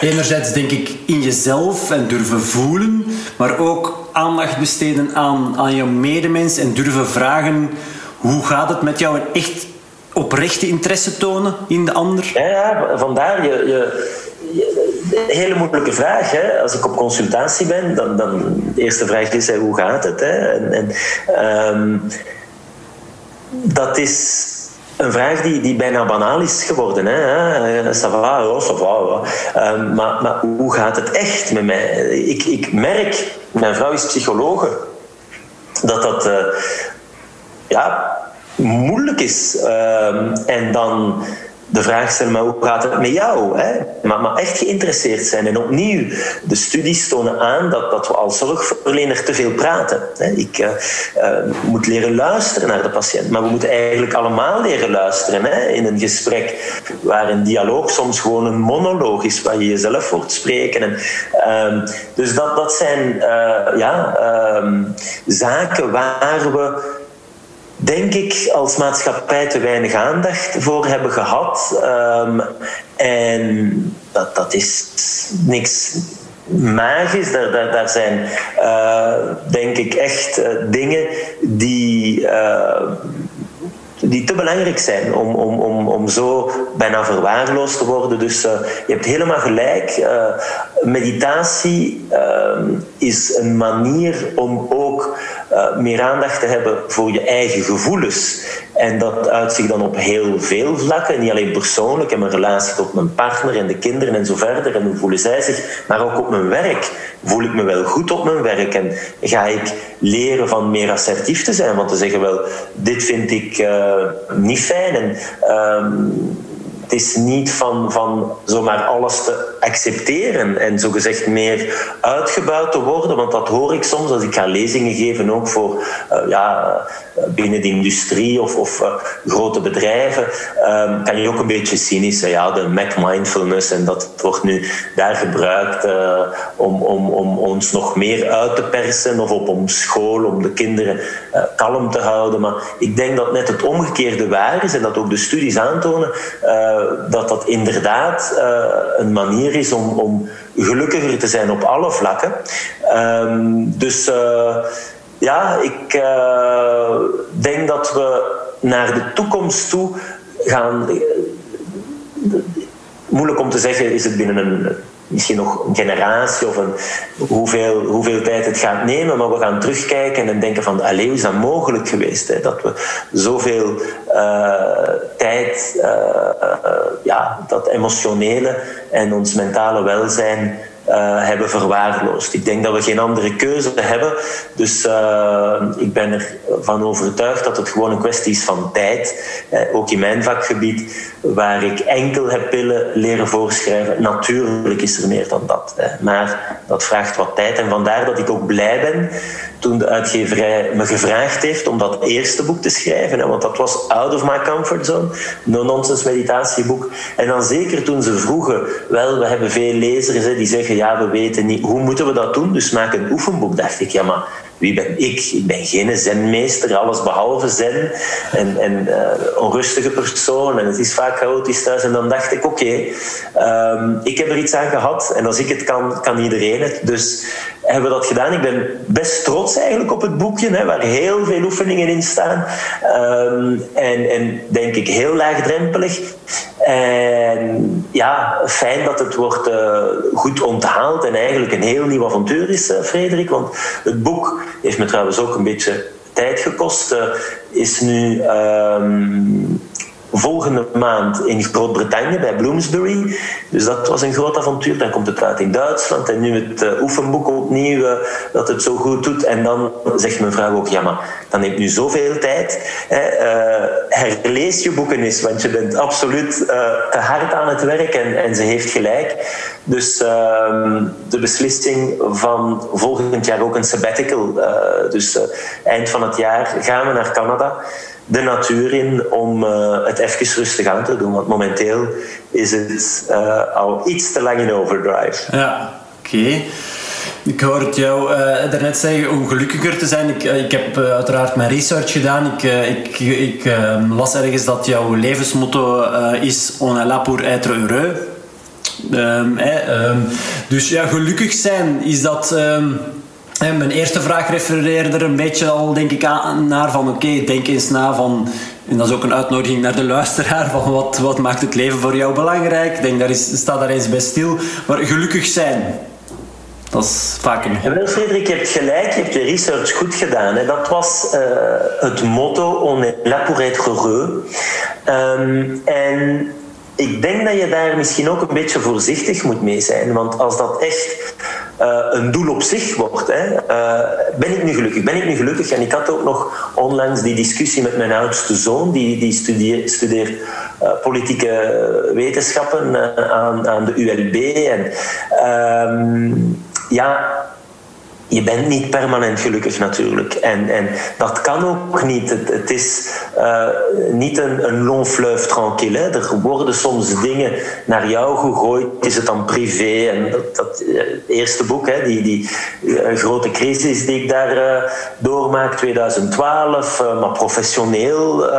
enerzijds denk ik in jezelf en durven voelen, maar ook aandacht besteden aan, aan je medemens en durven vragen, hoe gaat het met jou en echt oprechte interesse tonen in de ander? Ja, ja vandaar je, je hele moeilijke vraag. Hè? Als ik op consultatie ben, dan, dan de eerste vraag is hoe gaat het? Hè? En, um, dat is een vraag die, die bijna banaal is geworden. Hè? Va, oh, ça va. Um, maar, maar hoe gaat het echt met mij? Ik, ik merk, mijn vrouw is psychologe, dat dat uh, ja, moeilijk is. Um, en dan de vraag stellen, maar hoe gaat het met jou? Hè? Maar, maar echt geïnteresseerd zijn. En opnieuw, de studies tonen aan dat, dat we als zorgverlener te veel praten. Hè? Ik uh, uh, moet leren luisteren naar de patiënt. Maar we moeten eigenlijk allemaal leren luisteren hè? in een gesprek waar een dialoog soms gewoon een monoloog is, waar je jezelf hoort spreken. En, uh, dus dat, dat zijn uh, ja, ehm, zaken waar we denk ik, als maatschappij te weinig aandacht voor hebben gehad. Um, en dat, dat is niks magisch. Daar, daar, daar zijn, uh, denk ik, echt uh, dingen die. Uh, die te belangrijk zijn om, om, om, om zo bijna verwaarloosd te worden. Dus je hebt helemaal gelijk. Meditatie uh, is een manier om ook meer aandacht te hebben voor je eigen gevoelens. En dat uit zich dan op heel veel vlakken. Niet alleen persoonlijk en mijn relatie tot mijn partner en de kinderen en zo verder. En hoe voelen zij zich. Maar ook op mijn werk. Voel ik me wel goed op mijn werk? En ga ik leren van meer assertief te zijn? Want te zeggen, wel, dit vind ik uh, niet fijn. En, uh, het is niet van, van zomaar alles te accepteren en zogezegd meer uitgebuit te worden. Want dat hoor ik soms als ik ga lezingen geven, ook voor uh, ja, binnen de industrie of, of uh, grote bedrijven. Um, kan je ook een beetje cynisch zijn. Ja, de Mac mindfulness en dat wordt nu daar gebruikt om, om, om ons nog meer uit te persen of op om school, om de kinderen kalm te houden. Maar ik denk dat net het omgekeerde waar is en dat ook de studies aantonen dat dat inderdaad een manier is om, om gelukkiger te zijn op alle vlakken. Um, dus uh, ja, ik uh, denk dat we naar de toekomst toe gaan. Moeilijk om te zeggen, is het binnen een misschien nog een generatie of een, hoeveel, hoeveel tijd het gaat nemen, maar we gaan terugkijken en denken van, allee, is dat mogelijk geweest? Hè? Dat we zoveel uh, tijd, uh, uh, ja, dat emotionele en ons mentale welzijn uh, hebben verwaarloosd. Ik denk dat we geen andere keuze hebben. Dus uh, ik ben ervan overtuigd dat het gewoon een kwestie is van tijd. Uh, ook in mijn vakgebied, waar ik enkel heb pillen leren voorschrijven. Natuurlijk is er meer dan dat. Hè. Maar dat vraagt wat tijd. En vandaar dat ik ook blij ben toen de uitgeverij me gevraagd heeft om dat eerste boek te schrijven. Hè, want dat was out of my comfort zone. No-nonsense meditatieboek. En dan zeker toen ze vroegen, wel, we hebben veel lezers hè, die zeggen ja, we weten niet, hoe moeten we dat doen? Dus maak een oefenboek, dacht ik. Ja, maar wie ben ik? Ik ben geen zenmeester, alles behalve zen. En, uh, onrustige persoon. En het is vaak chaotisch thuis. En dan dacht ik, oké, um, ik heb er iets aan gehad. En als ik het kan, kan iedereen het. Dus hebben we dat gedaan. Ik ben best trots eigenlijk op het boekje, hè, waar heel veel oefeningen in staan. Um, en, en denk ik heel laagdrempelig. En ja, fijn dat het wordt uh, goed onthaald en eigenlijk een heel nieuw avontuur is, uh, Frederik. Want het boek heeft me trouwens ook een beetje tijd gekost. Uh, is nu um, volgende maand in Groot-Brittannië bij Bloomsbury. Dus dat was een groot avontuur. Dan komt het uit in Duitsland en nu het uh, oefenboek opnieuw uh, dat het zo goed doet. En dan zegt mijn vrouw ook, ja maar dan neemt nu zoveel tijd. Hè, uh, herlees je boeken eens, want je bent absoluut te hard aan het werk en, en ze heeft gelijk. Dus ehm, de beslissing van volgend jaar ook een sabbatical. dus eind van het jaar gaan we naar Canada de natuur in om uh, het even rustig aan te doen. Want momenteel is het uh, al iets te lang in overdrive. Ja, oké. Okay. Ik hoorde jou uh, daarnet zeggen om gelukkiger te zijn. Ik, ik heb uiteraard mijn research gedaan. Ik, ik, ik ehm, las ergens dat jouw levensmotto is On est là pour être heureux. Um, dus ja, gelukkig zijn, is dat en mijn eerste vraag refereerde er een beetje al, denk ik, aan, naar van oké, denk eens na van... En dat is ook een uitnodiging naar de luisteraar van wat, wat maakt het leven voor jou belangrijk? Ik denk, daar is, sta daar eens bij stil. Maar gelukkig zijn, dat is vaak een... Ja, wel, Frederik, je hebt gelijk, je hebt je research goed gedaan. Hè. Dat was uh, het motto, on est là pour être heureux. Um, en ik denk dat je daar misschien ook een beetje voorzichtig moet mee zijn. Want als dat echt uh, een doel op zich wordt. Hè. Uh, ben ik nu gelukkig? Ben ik nu gelukkig? En ik had ook nog onlangs die discussie met mijn oudste zoon, die, die studeert, studeert uh, politieke wetenschappen aan, aan de ULB. En, um, ja, je bent niet permanent gelukkig natuurlijk. En, en dat kan ook niet. Het, is uh, niet een, een long fleuve tranquille. Er worden soms dingen naar jou gegooid. Is het dan privé? En dat, uh, eerste boek, hè, die, die uh, grote crisis die ik daar doormaak, 2012. maar professioneel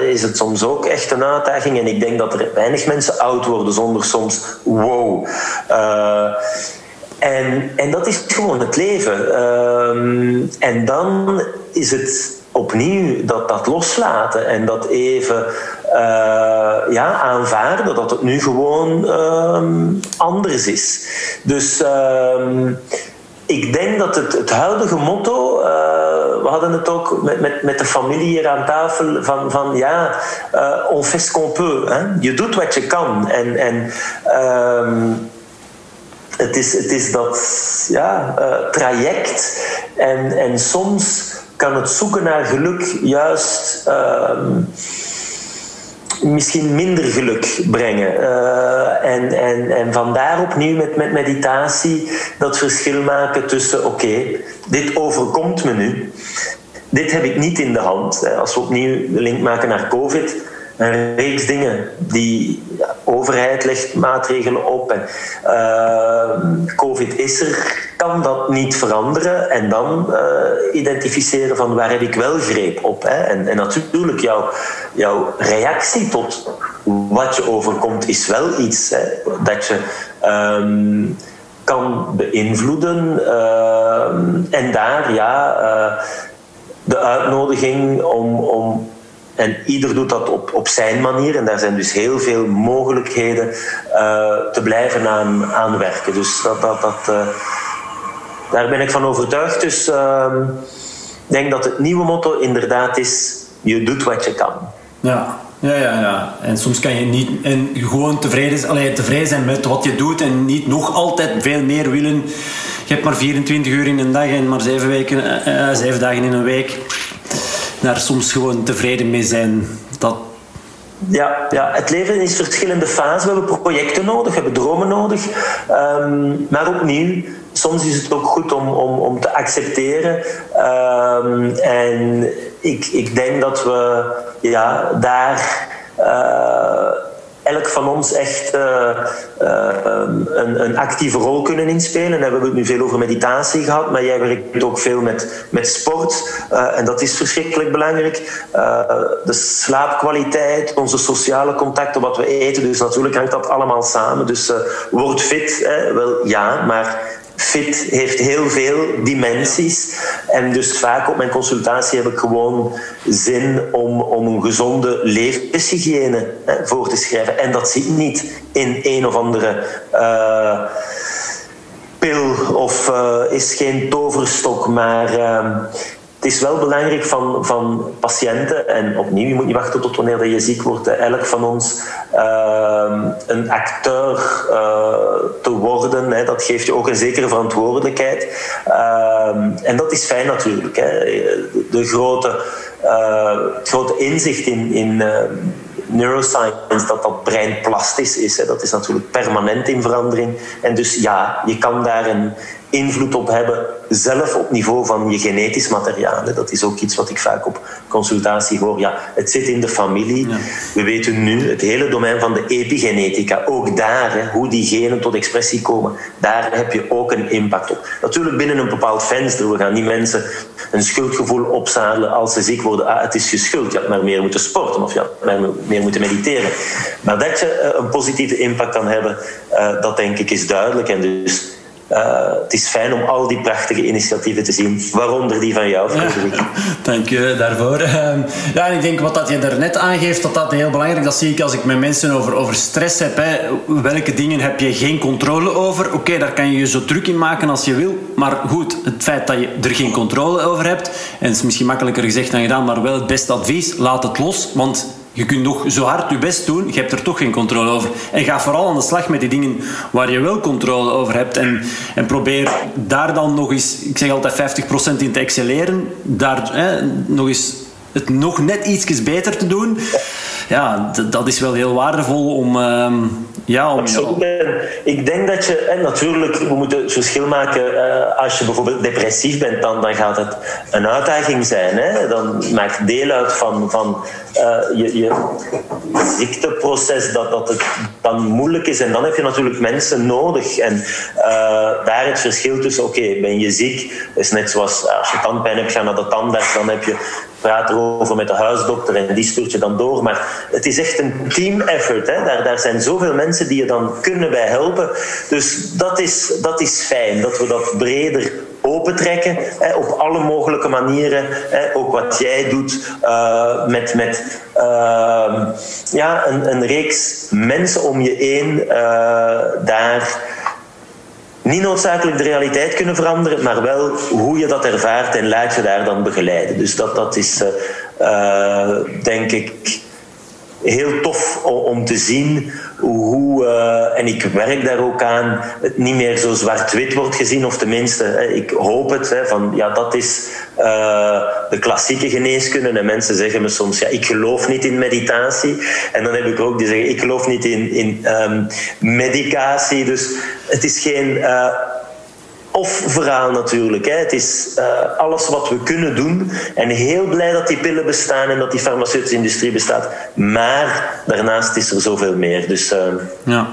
is het soms ook echt een uitdaging. En ik denk dat er weinig mensen oud worden zonder soms wow. En, en dat is gewoon het leven. Um, en dan is het opnieuw dat, dat loslaten en dat even uh, ja, aanvaarden dat het nu gewoon um, anders is. Dus um, ik denk dat het, het huidige motto, uh, we hadden het ook met, met, met de familie hier aan tafel, van, van ja, uh, on fait ce qu'on peut. Hè? Je doet wat je kan. En, en het is, het is dat ja, uh, traject. En, en soms kan het zoeken naar geluk juist uh, misschien minder geluk brengen. Uh, en, en, en vandaar opnieuw met, met meditatie dat verschil maken tussen: oké, dit overkomt me nu. Dit heb ik niet in de hand. Als we opnieuw de link maken naar COVID een reeks dingen. Die overheid legt maatregelen op en uh, COVID is er, kan dat niet veranderen en dan uh, identificeren van waar heb ik wel greep op. Hè? En, en natuurlijk, jouw, jouw reactie tot wat je overkomt is wel iets hè, dat je um, kan beïnvloeden uh, en daar ja, uh, de uitnodiging om, om en ieder doet dat op, op zijn manier. En daar zijn dus heel veel mogelijkheden uh, te blijven aan, aan werken. Dus dat, dat, dat, uh, daar ben ik van overtuigd. Dus uh, ik denk dat het nieuwe motto inderdaad is: je doet wat je kan. Ja, ja, ja, ja. En soms kan je niet en gewoon tevreden, allee, tevreden zijn met wat je doet en niet nog altijd veel meer willen. Je hebt maar 24 uur in een dag en maar 7, weken, uh, 7 dagen in een week daar soms gewoon tevreden mee zijn. Dat... Ja, ja, het leven is verschillende fasen. We hebben projecten nodig, we hebben dromen nodig. Um, maar opnieuw, soms is het ook goed om, om, om te accepteren. Um, en ik, ik denk dat we ja, daar. Uh, elk van ons echt uh, uh, een, een, actieve rol kunnen inspelen. En we hebben het nu veel over meditatie gehad, maar jij werkt ook veel met, met sport. Uh, en dat is verschrikkelijk belangrijk. de slaapkwaliteit, onze sociale contacten, wat we eten. Dus natuurlijk hangt dat allemaal samen. Dus word fit, hè? wel ja, maar fit heeft heel veel dimensies. En dus vaak op mijn consultatie heb ik gewoon zin om, om een gezonde levenshygiëne voor te schrijven. En dat zit niet in een of andere uh, pil of uh, is geen toverstok, maar. Uh, het is wel belangrijk van, van patiënten, en opnieuw, je moet niet wachten tot wanneer je ziek wordt, elk van ons uh, een acteur uh, te worden. Hè, dat geeft je ook een zekere verantwoordelijkheid. Uh, en dat is fijn natuurlijk. De grote, uh, het grote inzicht in, in neuroscience dat dat brein plastisch is. Hè. Dat is natuurlijk permanent in verandering. En dus ja, je kan daar een invloed op hebben, zelf op niveau van je genetisch materiaal. Dat is ook iets wat ik vaak op consultatie hoor. Ja, het zit in de familie. Ja. We weten nu het hele domein van de epigenetica. Ook daar, hè, hoe die genen tot expressie komen, daar heb je ook een impact op. Natuurlijk binnen een bepaald venster. We gaan niet mensen een schuldgevoel opzadelen als ze ziek worden. Ah, het is je schuld. Je had maar meer moeten sporten of je had maar meer moeten mediteren. Maar dat je een positieve impact kan hebben, dat denk ik is duidelijk. En dus uh, het is fijn om al die prachtige initiatieven te zien, waaronder die van jou, dank je daarvoor. Uh, ja, ik denk wat dat je daarnet aangeeft, dat dat heel belangrijk Dat zie ik als ik met mensen over, over stress heb. Hè. Welke dingen heb je geen controle over? Oké, daar kan je je zo druk in maken als je wil. Maar goed, het feit dat je er geen controle over hebt, en het is misschien makkelijker gezegd dan gedaan, maar wel het beste advies, laat het los. Want je kunt nog zo hard je best doen, je hebt er toch geen controle over. En ga vooral aan de slag met die dingen waar je wel controle over hebt. En, en probeer daar dan nog eens, ik zeg altijd 50% in te excelleren. Daar nog eens het nog net iets beter te doen. ja, dat is wel heel waardevol om... Ehm, ja, om. Ik denk dat je, en natuurlijk, we moeten het verschil maken. Uh, als je bijvoorbeeld depressief bent, dan, dan gaat het een uitdaging zijn. Hè? Dan maakt deel uit van, van uh, je, je ziekteproces dat, dat het dan moeilijk is. En dan heb je natuurlijk mensen nodig. En uh, daar het verschil tussen, oké, ben je ziek? is net zoals als je tandpijn hebt, ga naar de tandarts, dan heb je praat erover met de huisdokter en die stuurt je dan door. Maar het is echt een team effort. Hè? Daar, daar zijn zoveel mensen die je dan kunnen bij helpen. Dus dat is, dat is fijn, dat we dat breder opentrekken hè, op alle mogelijke manieren. Hè, ook wat jij doet uh, met, met uh, ja, een, een reeks mensen om je heen uh, daar niet noodzakelijk de realiteit kunnen veranderen, maar wel hoe je dat ervaart en laat je daar dan begeleiden. Dus dat, dat is, uh, denk ik, heel tof om te zien hoe, uh, en ik werk daar ook aan, het niet meer zo zwart-wit wordt gezien, of tenminste, ik hoop het, hè, van ja, dat is uh, de klassieke geneeskunde. En mensen zeggen me soms, ja, ik geloof niet in meditatie. En dan heb ik ook die zeggen, ik geloof niet in, in um, medicatie. Dus het is geen. Uh, of verhaal natuurlijk. Hè. Het is uh, alles wat we kunnen doen. En heel blij dat die pillen bestaan en dat die farmaceutische industrie bestaat. Maar daarnaast is er zoveel meer. Dus, uh, ja.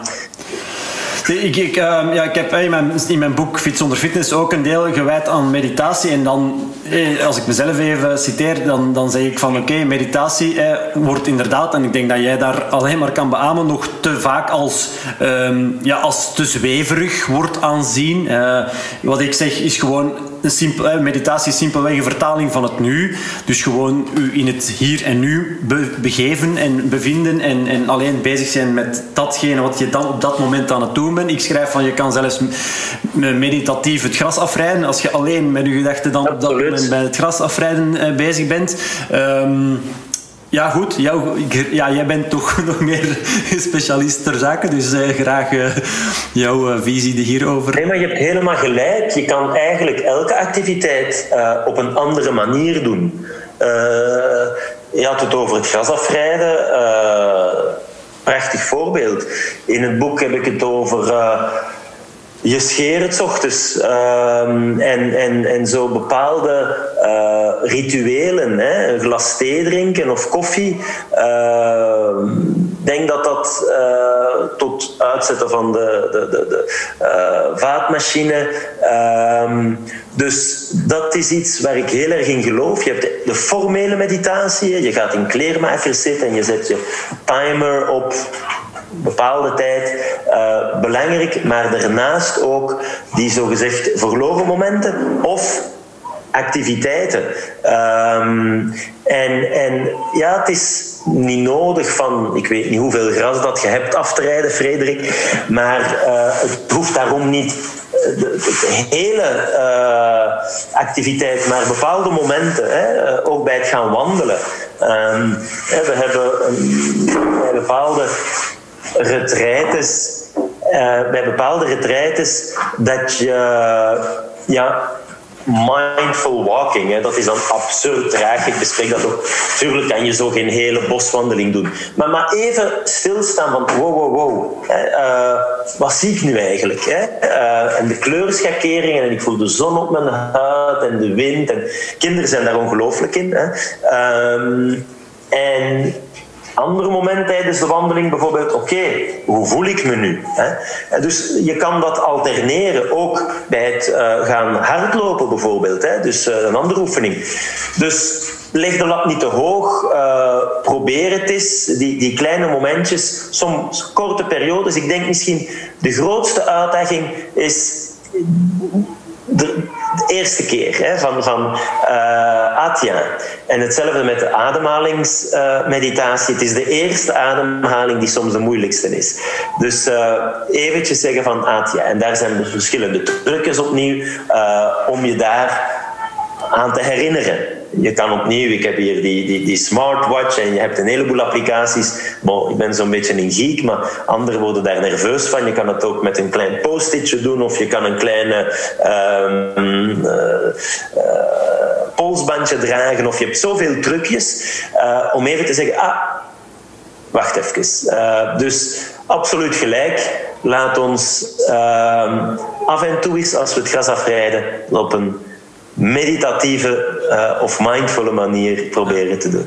Ik, ik, uh, ja, ik heb in mijn, in mijn boek Fit zonder fitness ook een deel gewijd aan meditatie. En dan, eh, als ik mezelf even citeer, dan, dan zeg ik van oké, meditatie eh, wordt inderdaad, en ik denk dat jij daar alleen maar kan beamen, nog te vaak als, um, ja, als te zweverig wordt aanzien. Uh, wat ik zeg is gewoon een simpel, meditatie is simpelweg een vertaling van het nu. Dus gewoon u in het hier en nu be begeven en bevinden en, en alleen bezig zijn met datgene wat je dan op dat moment aan het doen bent. Ik schrijf van je kan zelfs meditatief het gras afrijden als je alleen met je gedachten dan op dat moment bij het gras afrijden uh, bezig bent. Um, ja, goed. Jou, ja, jij bent toch nog meer specialist ter zake, dus uh, graag uh, jouw uh, visie hierover. Nee, maar je hebt helemaal gelijk. Je kan eigenlijk elke activiteit op een andere manier doen. je had het over het gras afrijden. prachtig voorbeeld. In het boek heb ik het over je scheert het ochtends. Um, en, en, en zo bepaalde uh, rituelen, hè? een glas thee drinken of koffie. Uh, denk dat dat uh, tot uitzetten van de, de, de, de vaatmachine. Um, dus dat is iets waar ik heel erg in geloof. Je hebt de, de formele meditatie. Je gaat in kleermakers zitten en je zet je timer op bepaalde tijd uh, belangrijk, maar daarnaast ook die zogezegd verloren momenten of activiteiten. Um, en, en ja, het is niet nodig van, ik weet niet hoeveel gras dat je hebt af te rijden, Frederik, maar uh, het hoeft daarom niet de, de hele activiteit, maar bepaalde momenten, hè, ook bij het gaan wandelen. Um, we hebben een, een bepaalde retraites, uh, bij bepaalde retraites, dat je ja, mindful walking, hè, dat is dan absurd traag. Ik bespreek dat ook. Tuurlijk kan je zo geen hele boswandeling doen. Maar, maar even stilstaan van wow, wow, wow. Uh, wat zie ik nu eigenlijk? Hè? Uh, en de kleurschakeringen en ik voel de zon op mijn huid en de wind. En kinderen zijn daar ongelooflijk in. Hè. Um, en andere moment tijdens de wandeling bijvoorbeeld, oké, hoe voel ik me nu? Hè? Dus je kan dat alterneren, ook bij het uh, gaan hardlopen bijvoorbeeld. Hè? Dus uh, een andere oefening. Dus leg de lat niet te hoog, uh, probeer het eens, die, die kleine momentjes, soms korte periodes. Ik denk misschien de grootste uitdaging is de, eerste keer hè, van, van uh. En hetzelfde met de ademhalingsmeditatie. Het is de eerste ademhaling die soms de moeilijkste is. Dus uh, eventjes zeggen van Atja. En daar zijn de verschillende trucjes opnieuw om je daar aan te herinneren je kan opnieuw, ik heb hier die, die, die smartwatch en je hebt een heleboel applicaties. Bon, ik ben zo'n beetje een geek, maar anderen worden daar nerveus van. Je kan het ook met een klein post-itje doen of je kan een kleine uh, uh, polsbandje dragen. Of je hebt zoveel trucjes uh, om even te zeggen, ah, wacht even. Dus absoluut gelijk. Laat ons uh, af en toe eens, als we het gas afrijden, op een meditatieve uh, of mindfulle manier proberen te doen.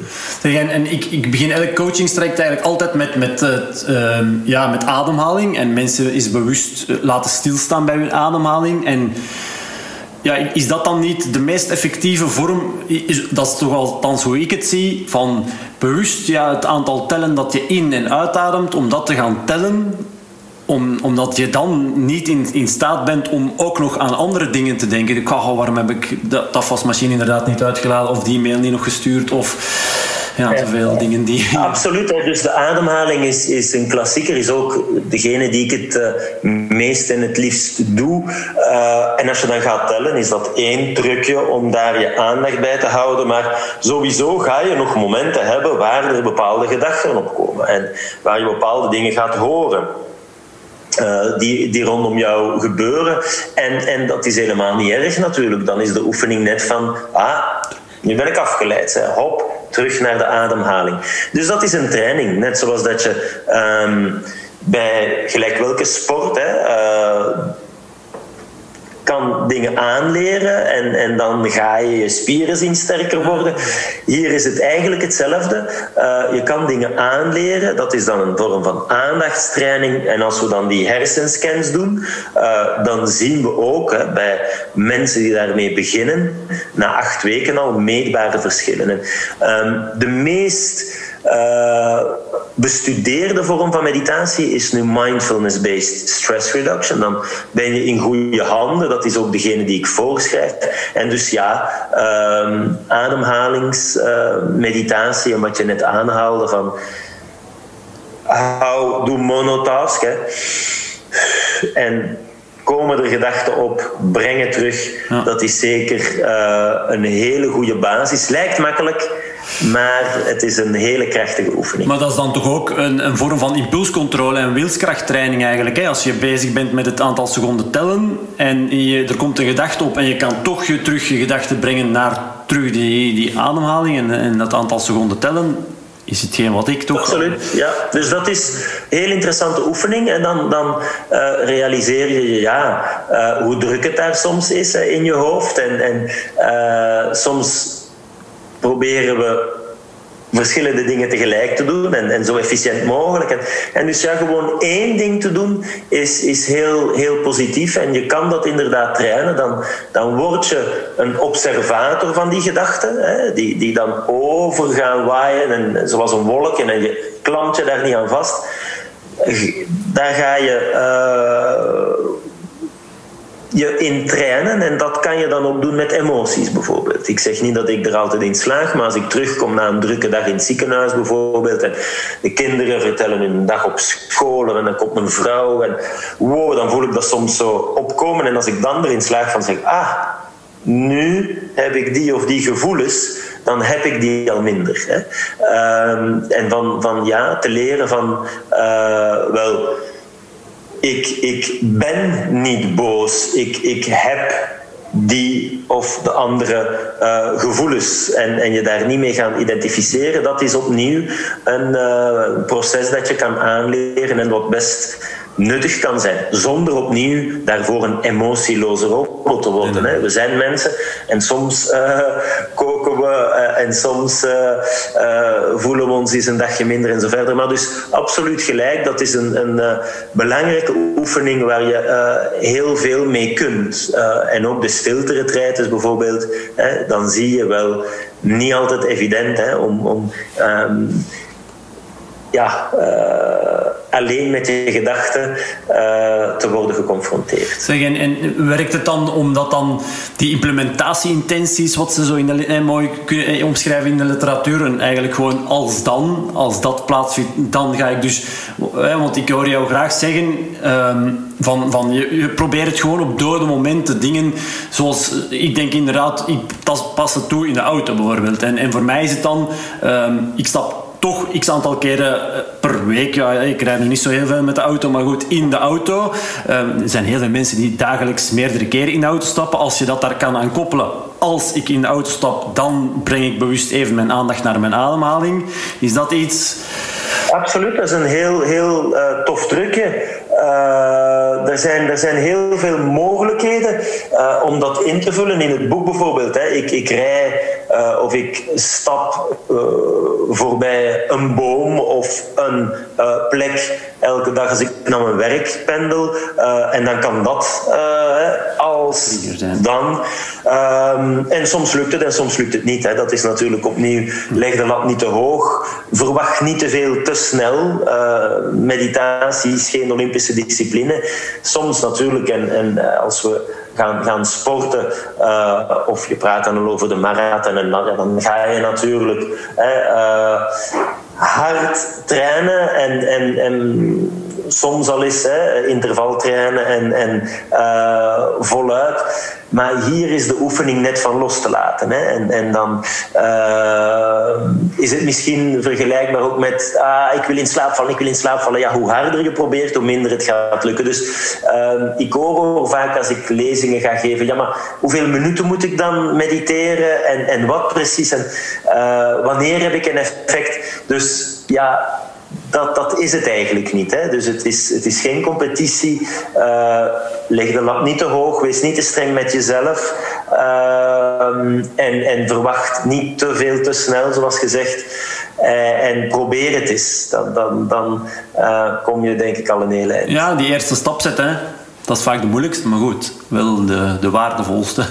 En, ik, ik begin elk coachingstraject eigenlijk altijd met, met, het, uh, ja, met ademhaling. En mensen is bewust eh, laten stilstaan bij hun ademhaling. En ja, is dat dan niet de meest effectieve vorm? Is, dat is toch althans hoe ik het zie. Van bewust ja, het aantal tellen dat je in- en uitademt, om dat te gaan tellen om, omdat je dan niet in, in staat bent om ook nog aan andere dingen te denken. Ik, oh, waarom heb ik dat, dat wasmachine inderdaad niet uitgeladen? Of die mail niet nog gestuurd? Of ja, te veel dingen die... Absoluut. Dus de ademhaling is, is een klassieker. Is ook degene die ik het uh, meest en het liefst doe. Uh, en als je dan gaat tellen, is dat één trucje om daar je aandacht bij te houden. Maar sowieso ga je nog momenten hebben waar er bepaalde gedachten opkomen. En waar je bepaalde dingen gaat horen. Uh, die, die rondom jou gebeuren. En, en dat is helemaal niet erg natuurlijk. Dan is de oefening net van, ah, nu ben ik afgeleid. Hè. Hop, terug naar de ademhaling. Dus dat is een training. Net zoals dat je um, bij gelijk welke sport, hè, uh, kan dingen aanleren en, en dan ga je je spieren zien sterker worden. Hier is het eigenlijk hetzelfde. Uh, je kan dingen aanleren, dat is dan een vorm van aandachtstraining. En als we dan die hersenscans doen, uh, dan zien we ook hè, bij mensen die daarmee beginnen, na acht weken al meetbare verschillen. En, um, de meest uh, bestudeerde vorm van meditatie is nu mindfulness-based stress reduction. Dan ben je in goede handen. Dat is ook degene die ik voorschrijf. En dus ja, um, ademhalingsmeditatie uh, en wat je net aanhaalde van hou, doe monotask. Hè. En komen er gedachten op, breng het terug. Ja. Dat is zeker uh, een hele goede basis. Lijkt makkelijk, maar het is een hele krachtige oefening. Maar dat is dan toch ook een, een vorm van impulscontrole en wilskrachttraining eigenlijk. Hè? Als je bezig bent met het aantal seconden tellen en je, er komt een gedachte op en je kan toch je terug je gedachte brengen naar terug die, die ademhaling en, en dat aantal seconden tellen is hetgeen wat ik toch... Absoluut, ja. Dus dat is een heel interessante oefening. En dan, dan uh, realiseer je ja, uh, hoe druk het daar soms is in je hoofd. En, en soms proberen we verschillende dingen tegelijk te doen en, en zo efficiënt mogelijk. En, en dus ja, gewoon één ding te doen is, is heel, heel positief en je kan dat inderdaad trainen. Dan, dan word je een observator van die gedachten, die, die dan over gaan waaien en, zoals een wolk en je klampt je daar niet aan vast. Daar ga je... Uh, je in trainen en dat kan je dan ook doen met emoties bijvoorbeeld. Ik zeg niet dat ik er altijd in slaag, maar als ik terugkom na een drukke dag in het ziekenhuis bijvoorbeeld en de kinderen vertellen hun dag op school en dan komt mijn vrouw en wow, dan voel ik dat soms zo opkomen en als ik dan erin slaag van zeg, ah, nu heb ik die of die gevoelens, dan heb ik die al minder. Hè? Um, en van, van ja, te leren van uh, wel ik, ik ben niet boos. Ik, ik heb die of de andere uh, gevoelens en, en je daar niet mee gaan identificeren, dat is opnieuw een uh, proces dat je kan aanleren en wat best nuttig kan zijn, zonder opnieuw daarvoor een emotieloze robot te worden. Hè. We zijn mensen en soms uh, koken we uh, en soms uh, voelen we ons eens een dagje minder en zo verder. Maar dus absoluut gelijk, dat is een, een belangrijke oefening waar je heel veel mee kunt. en ook de stilteretreat is bijvoorbeeld, hè, dan zie je wel niet altijd evident hè, om, om um, ja, alleen met je gedachten uh, te worden geconfronteerd. Zeg, en, werkt het dan omdat dan die implementatieintenties, wat ze zo in de, eh, mooi kunnen eh, omschrijven in de literatuur, en eigenlijk gewoon als dan, als dat plaatsvindt, dan ga ik dus, eh, want ik hoor jou graag zeggen, um, van, van je, probeert het gewoon op dode momenten, dingen zoals, ik denk inderdaad, ik pas, pas het toe in de auto bijvoorbeeld. En, en voor mij is het dan, um, ik stap toch x aantal keren eh, per week. Ja, ik rijd nu niet zo heel veel met de auto, maar goed, in de auto. Um, er zijn heel veel mensen die dagelijks meerdere keren in de auto stappen. Als je dat daar kan aan koppelen. Als ik in de auto stap, dan breng ik bewust even mijn aandacht naar mijn ademhaling. Is dat iets Absoluut, dat is een heel, heel uh, tof trucje. Uh, er, zijn, er zijn heel veel mogelijkheden om dat in te vullen in het boek bijvoorbeeld. Hè. Ik, ik rij of ik stap voorbij een boom of een plek elke dag als ik naar mijn werk pendel. en dan kan dat als dan. Um, en soms lukt het en soms lukt het niet. Hè. Dat is natuurlijk opnieuw, leg de lat niet te hoog. Verwacht niet te veel te snel. meditatie is geen Olympische discipline. Soms natuurlijk, en, en eh, als we gaan, sporten, uh, of je praat dan over de marathon, en dan ga je natuurlijk uh, hard trainen en, en, en soms al eens hè, intervaltrainen en, en uh, voluit. Maar hier is de oefening net van los te laten. Hè. En, en dan uh, is het misschien vergelijkbaar ook met ah, ik wil in slaap vallen, ik wil in slaap vallen. Ja, hoe harder je probeert, hoe minder het gaat lukken. Dus uh, ik hoor vaak als ik lezingen ga geven, ja maar hoeveel minuten moet ik dan mediteren en, en wat precies en wanneer heb ik een effect? Dus ja, dat, dat is het eigenlijk niet. Hè? Dus het is, het is geen competitie. Uh, leg de lat niet te hoog, wees niet te streng met jezelf. Uh, en, en verwacht niet te veel te snel, zoals gezegd. Uh, en probeer het eens. Dan, dan, dan kom je denk ik al een hele. Ja, die eerste stap zetten. Dat is vaak de moeilijkste, maar goed, wel de, de waardevolste.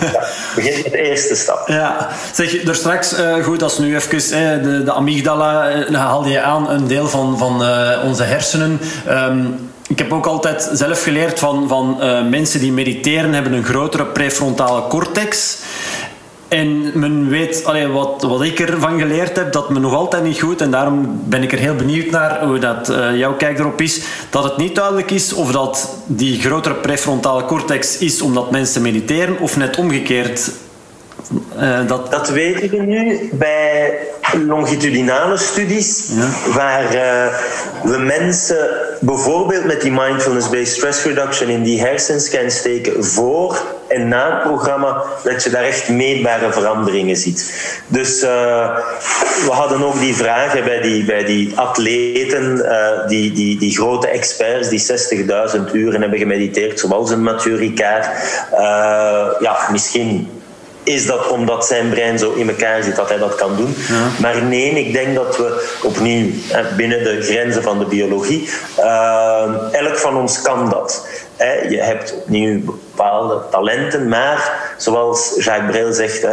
Ja, begin met de eerste stap. Ja, zeg, er straks, uh, goed, als nu even uh, de, de amygdala, uh, haalde je aan, een deel van, van onze hersenen. Um, ik heb ook altijd zelf geleerd van, van mensen die mediteren, hebben een grotere prefrontale cortex. En men weet, wat, wat ik ervan geleerd heb, dat men nog altijd niet goed, en daarom ben ik er heel benieuwd naar hoe dat, uh, jouw kijk erop is, dat het niet duidelijk is of dat die grotere prefrontale cortex is omdat mensen mediteren, of net omgekeerd. Uh, dat... dat weten we nu bij longitudinale studies, ja. waar uh, we mensen bijvoorbeeld met die mindfulness-based stress reduction in die hersenscan steken voor en na het programma, dat je daar echt meetbare veranderingen ziet. Dus uh, we hadden ook die vragen bij die, bij die atleten, uh, die, die, die grote experts die 60.000 uren hebben gemediteerd, zoals een Mathieu Ricard. Uh, ja, misschien is dat omdat zijn brein zo in elkaar zit dat hij dat kan doen. Ja. Maar nee, ik denk dat we opnieuw binnen de grenzen van de biologie, uh, elk van ons kan dat. Je hebt opnieuw bepaalde talenten, maar zoals Jacques Brel zegt,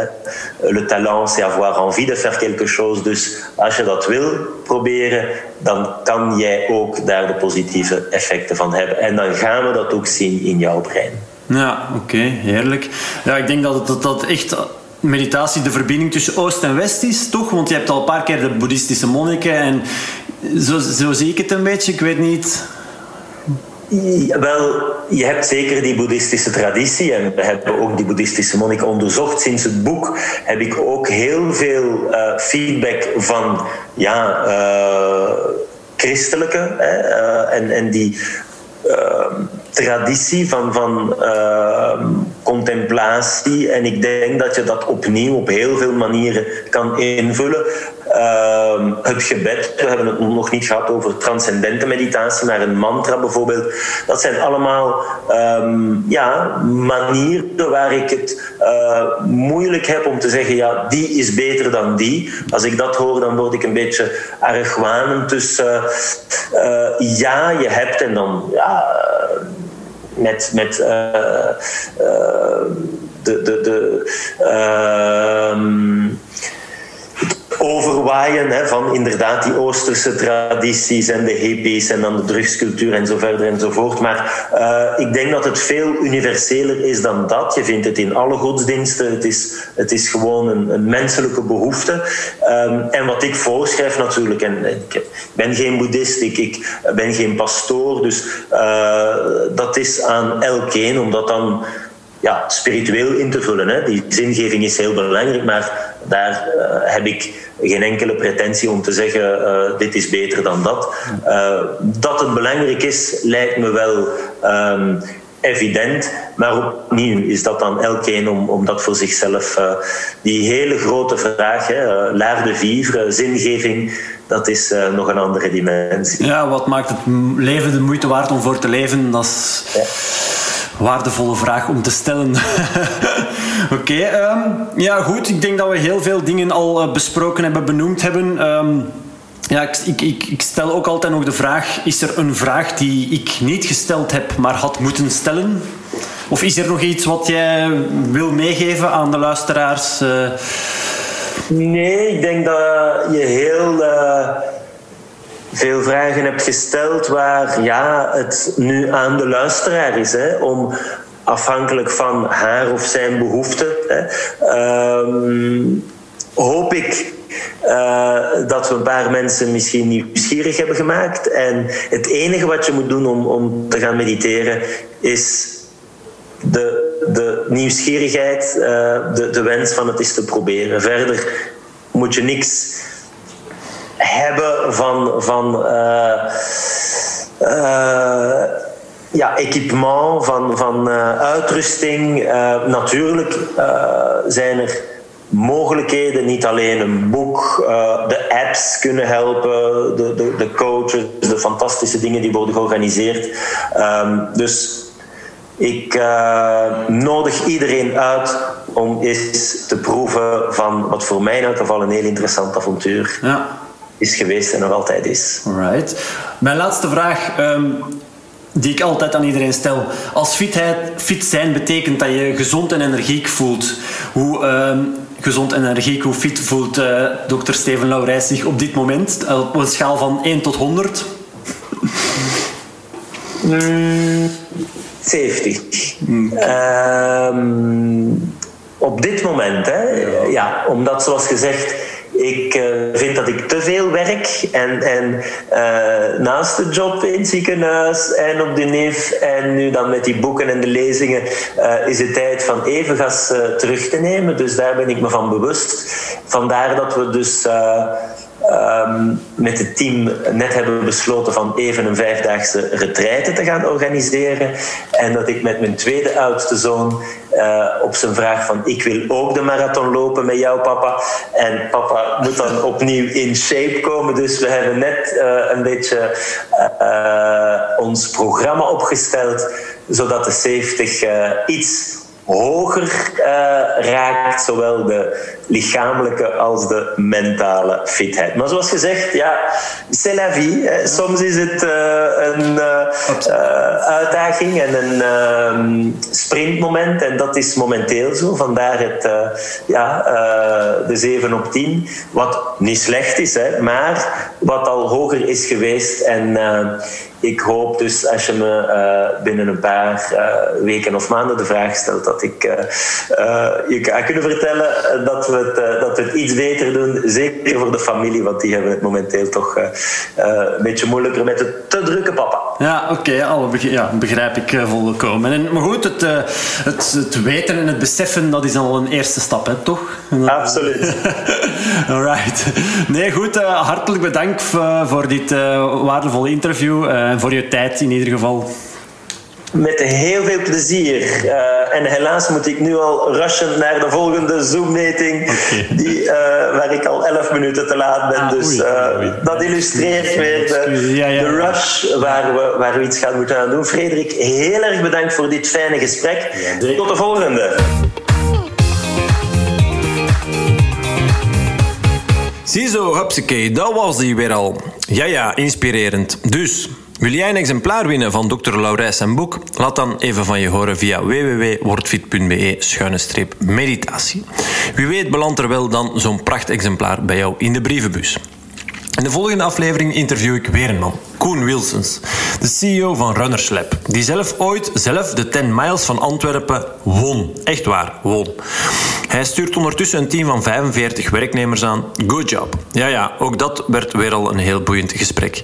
le talent c'est avoir envie de faire quelque chose. Dus als je dat wil proberen, dan kan jij ook daar de positieve effecten van hebben. En dan gaan we dat ook zien in jouw brein. Ja, oké, heerlijk. Ja, ik denk dat dat, dat echt meditatie de verbinding tussen Oost en West is, toch? Want je hebt al een paar keer de boeddhistische monniken en zo, zo zie ik het een beetje. Ik weet niet. wel, je hebt zeker die boeddhistische traditie en we hebben ook die boeddhistische monniken onderzocht. Sinds het boek heb ik ook heel veel uh, feedback van ja, uh, christelijke uh, en, en die traditie van, van uh, contemplatie. En ik denk dat je dat opnieuw op heel veel manieren kan invullen. Uh, het gebed, we hebben het nog niet gehad over transcendente meditatie, maar een mantra bijvoorbeeld. Dat zijn allemaal um, ja, manieren waar ik het uh, moeilijk heb om te zeggen, ja, die is beter dan die. Als ik dat hoor, dan word ik een beetje argwanend. Dus uh, ja, je hebt en dan ja, met, met uh, uh, de, de, de uh, overwaaien hè, van inderdaad die Oosterse tradities en de hippies en dan de drugscultuur en zo verder en zo voort. Maar uh, ik denk dat het veel universeler is dan dat. Je vindt het in alle godsdiensten. Het is, het is gewoon een, een menselijke behoefte. Um, en wat ik voorschrijf natuurlijk, en ik ben geen boeddhist, ik, ben geen pastoor, dus uh, dat is aan elkeen om dat dan ja, spiritueel in te vullen. Hè. Die zingeving is heel belangrijk, maar daar uh, heb ik geen enkele pretentie om te zeggen uh, dit is beter dan dat. Uh, dat het belangrijk is, lijkt me wel um, evident. Maar opnieuw is dat dan elkeen om, om dat voor zichzelf... die hele grote vraag, hè, de vivre, zingeving... dat is uh, nog een andere dimensie. Ja, wat maakt het leven de moeite waard om voor te leven? Dat is ja. Waardevolle vraag om te stellen. Oké, ehm, ja goed. Ik denk dat we heel veel dingen al uh, besproken hebben, benoemd hebben. Um, ja, ik, ik, ik, stel ook altijd nog de vraag: is er een vraag die ik niet gesteld heb, maar had moeten stellen? Of is er nog iets wat jij wil meegeven aan de luisteraars? Uh... Nee, ik denk dat je heel uh, veel vragen hebt gesteld waar ja, het nu aan de luisteraar is hè, om afhankelijk van haar of zijn behoeften. Um, hoop ik uh, dat we een paar mensen misschien nieuwsgierig hebben gemaakt. En het enige wat je moet doen om, om te gaan mediteren is de, de nieuwsgierigheid, uh, de, de wens van het is te proberen. Verder moet je niks hebben van. van uh, ja, equipement, van, van uitrusting. natuurlijk zijn er mogelijkheden. Niet alleen een boek, de apps kunnen helpen, de, de, de, coaches, de fantastische dingen die worden georganiseerd. Um, dus ik nodig iedereen uit om eens te proeven van wat voor mij in elk geval een heel interessant avontuur ja. Is geweest en nog altijd is. Mijn laatste vraag. Um die ik altijd aan iedereen stel. Als fitheid, fit zijn betekent dat je gezond en energiek voelt. Hoe um, gezond en energiek, hoe fit voelt uh, dokter Steven Laurijs zich op dit moment? Op een schaal van 1 tot 100? Mm, 70. Mm. Uh, op dit moment, hè? Ja. ja, omdat zoals gezegd ik uh, vind dat ik te veel werk en, en uh, naast de job in het ziekenhuis en op de NIF en nu dan met die boeken en de lezingen uh, is het tijd van even gas terug te nemen. Dus daar ben ik me van bewust. Vandaar dat we dus um, met het team net hebben besloten van even een vijfdaagse retraite te gaan organiseren. En dat ik met mijn tweede oudste zoon uh, op zijn vraag van ik wil ook de marathon lopen met jou papa. En papa moet dan opnieuw in shape komen. Dus we hebben net uh, een beetje uh, ons programma opgesteld zodat de 70 iets hoger uh, raakt, zowel de lichamelijke als de mentale fitheid. Maar zoals gezegd, ja, c'est la vie. Soms is het uh, een uh, uitdaging en een ehm, sprintmoment en dat is momenteel zo. Vandaar het, ja, de 7 op 10, wat niet slecht is, hè, maar wat al hoger is geweest en ik hoop dus als je me uh, binnen een paar uh, weken of maanden de vraag stelt, dat ik uh, je kan kunnen vertellen dat we, het, dat we het iets beter doen. Zeker voor de familie, want die hebben het momenteel toch een beetje moeilijker met het te drukke papa. Ja, oké, okay, ja, begrijp ik volkomen. En, maar goed, het, het, het, weten en het beseffen, dat is al een eerste stap, hè, toch? Absoluut. Alright. Nee, goed, hartelijk bedankt voor dit waardevolle interview en voor je tijd in ieder geval. Met heel veel plezier. Uh, en helaas moet ik nu al rushen naar de volgende Zoom-meeting, die, uh, waar ik al 11 minuten te laat ben. Ah, dus uh, dat illustreert weer de, ja, ja. de rush waar we, waar we iets gaan moeten aan doen. Frederik, heel erg bedankt voor dit fijne gesprek. Tot de volgende. Ziezo, hupsakee, dat was die weer al. Ja, ja, inspirerend. Dus, wil jij een exemplaar winnen van Dr. Laurijs en boek? Laat dan even van je horen via www.wordfit.be-meditatie. Wie weet belandt er wel dan zo'n prachtexemplaar bij jou in de brievenbus. In de volgende aflevering interview ik weer een man, Koen Wilsons, de CEO van Runners Lab, die zelf ooit zelf de 10 miles van Antwerpen won. Echt waar, won. Hij stuurt ondertussen een team van 45 werknemers aan. Good job. Ja, ja, ook dat werd weer al een heel boeiend gesprek.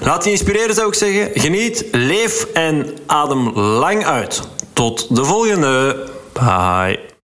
Laat je inspireren, zou ik zeggen. Geniet, leef en adem lang uit. Tot de volgende. Bye.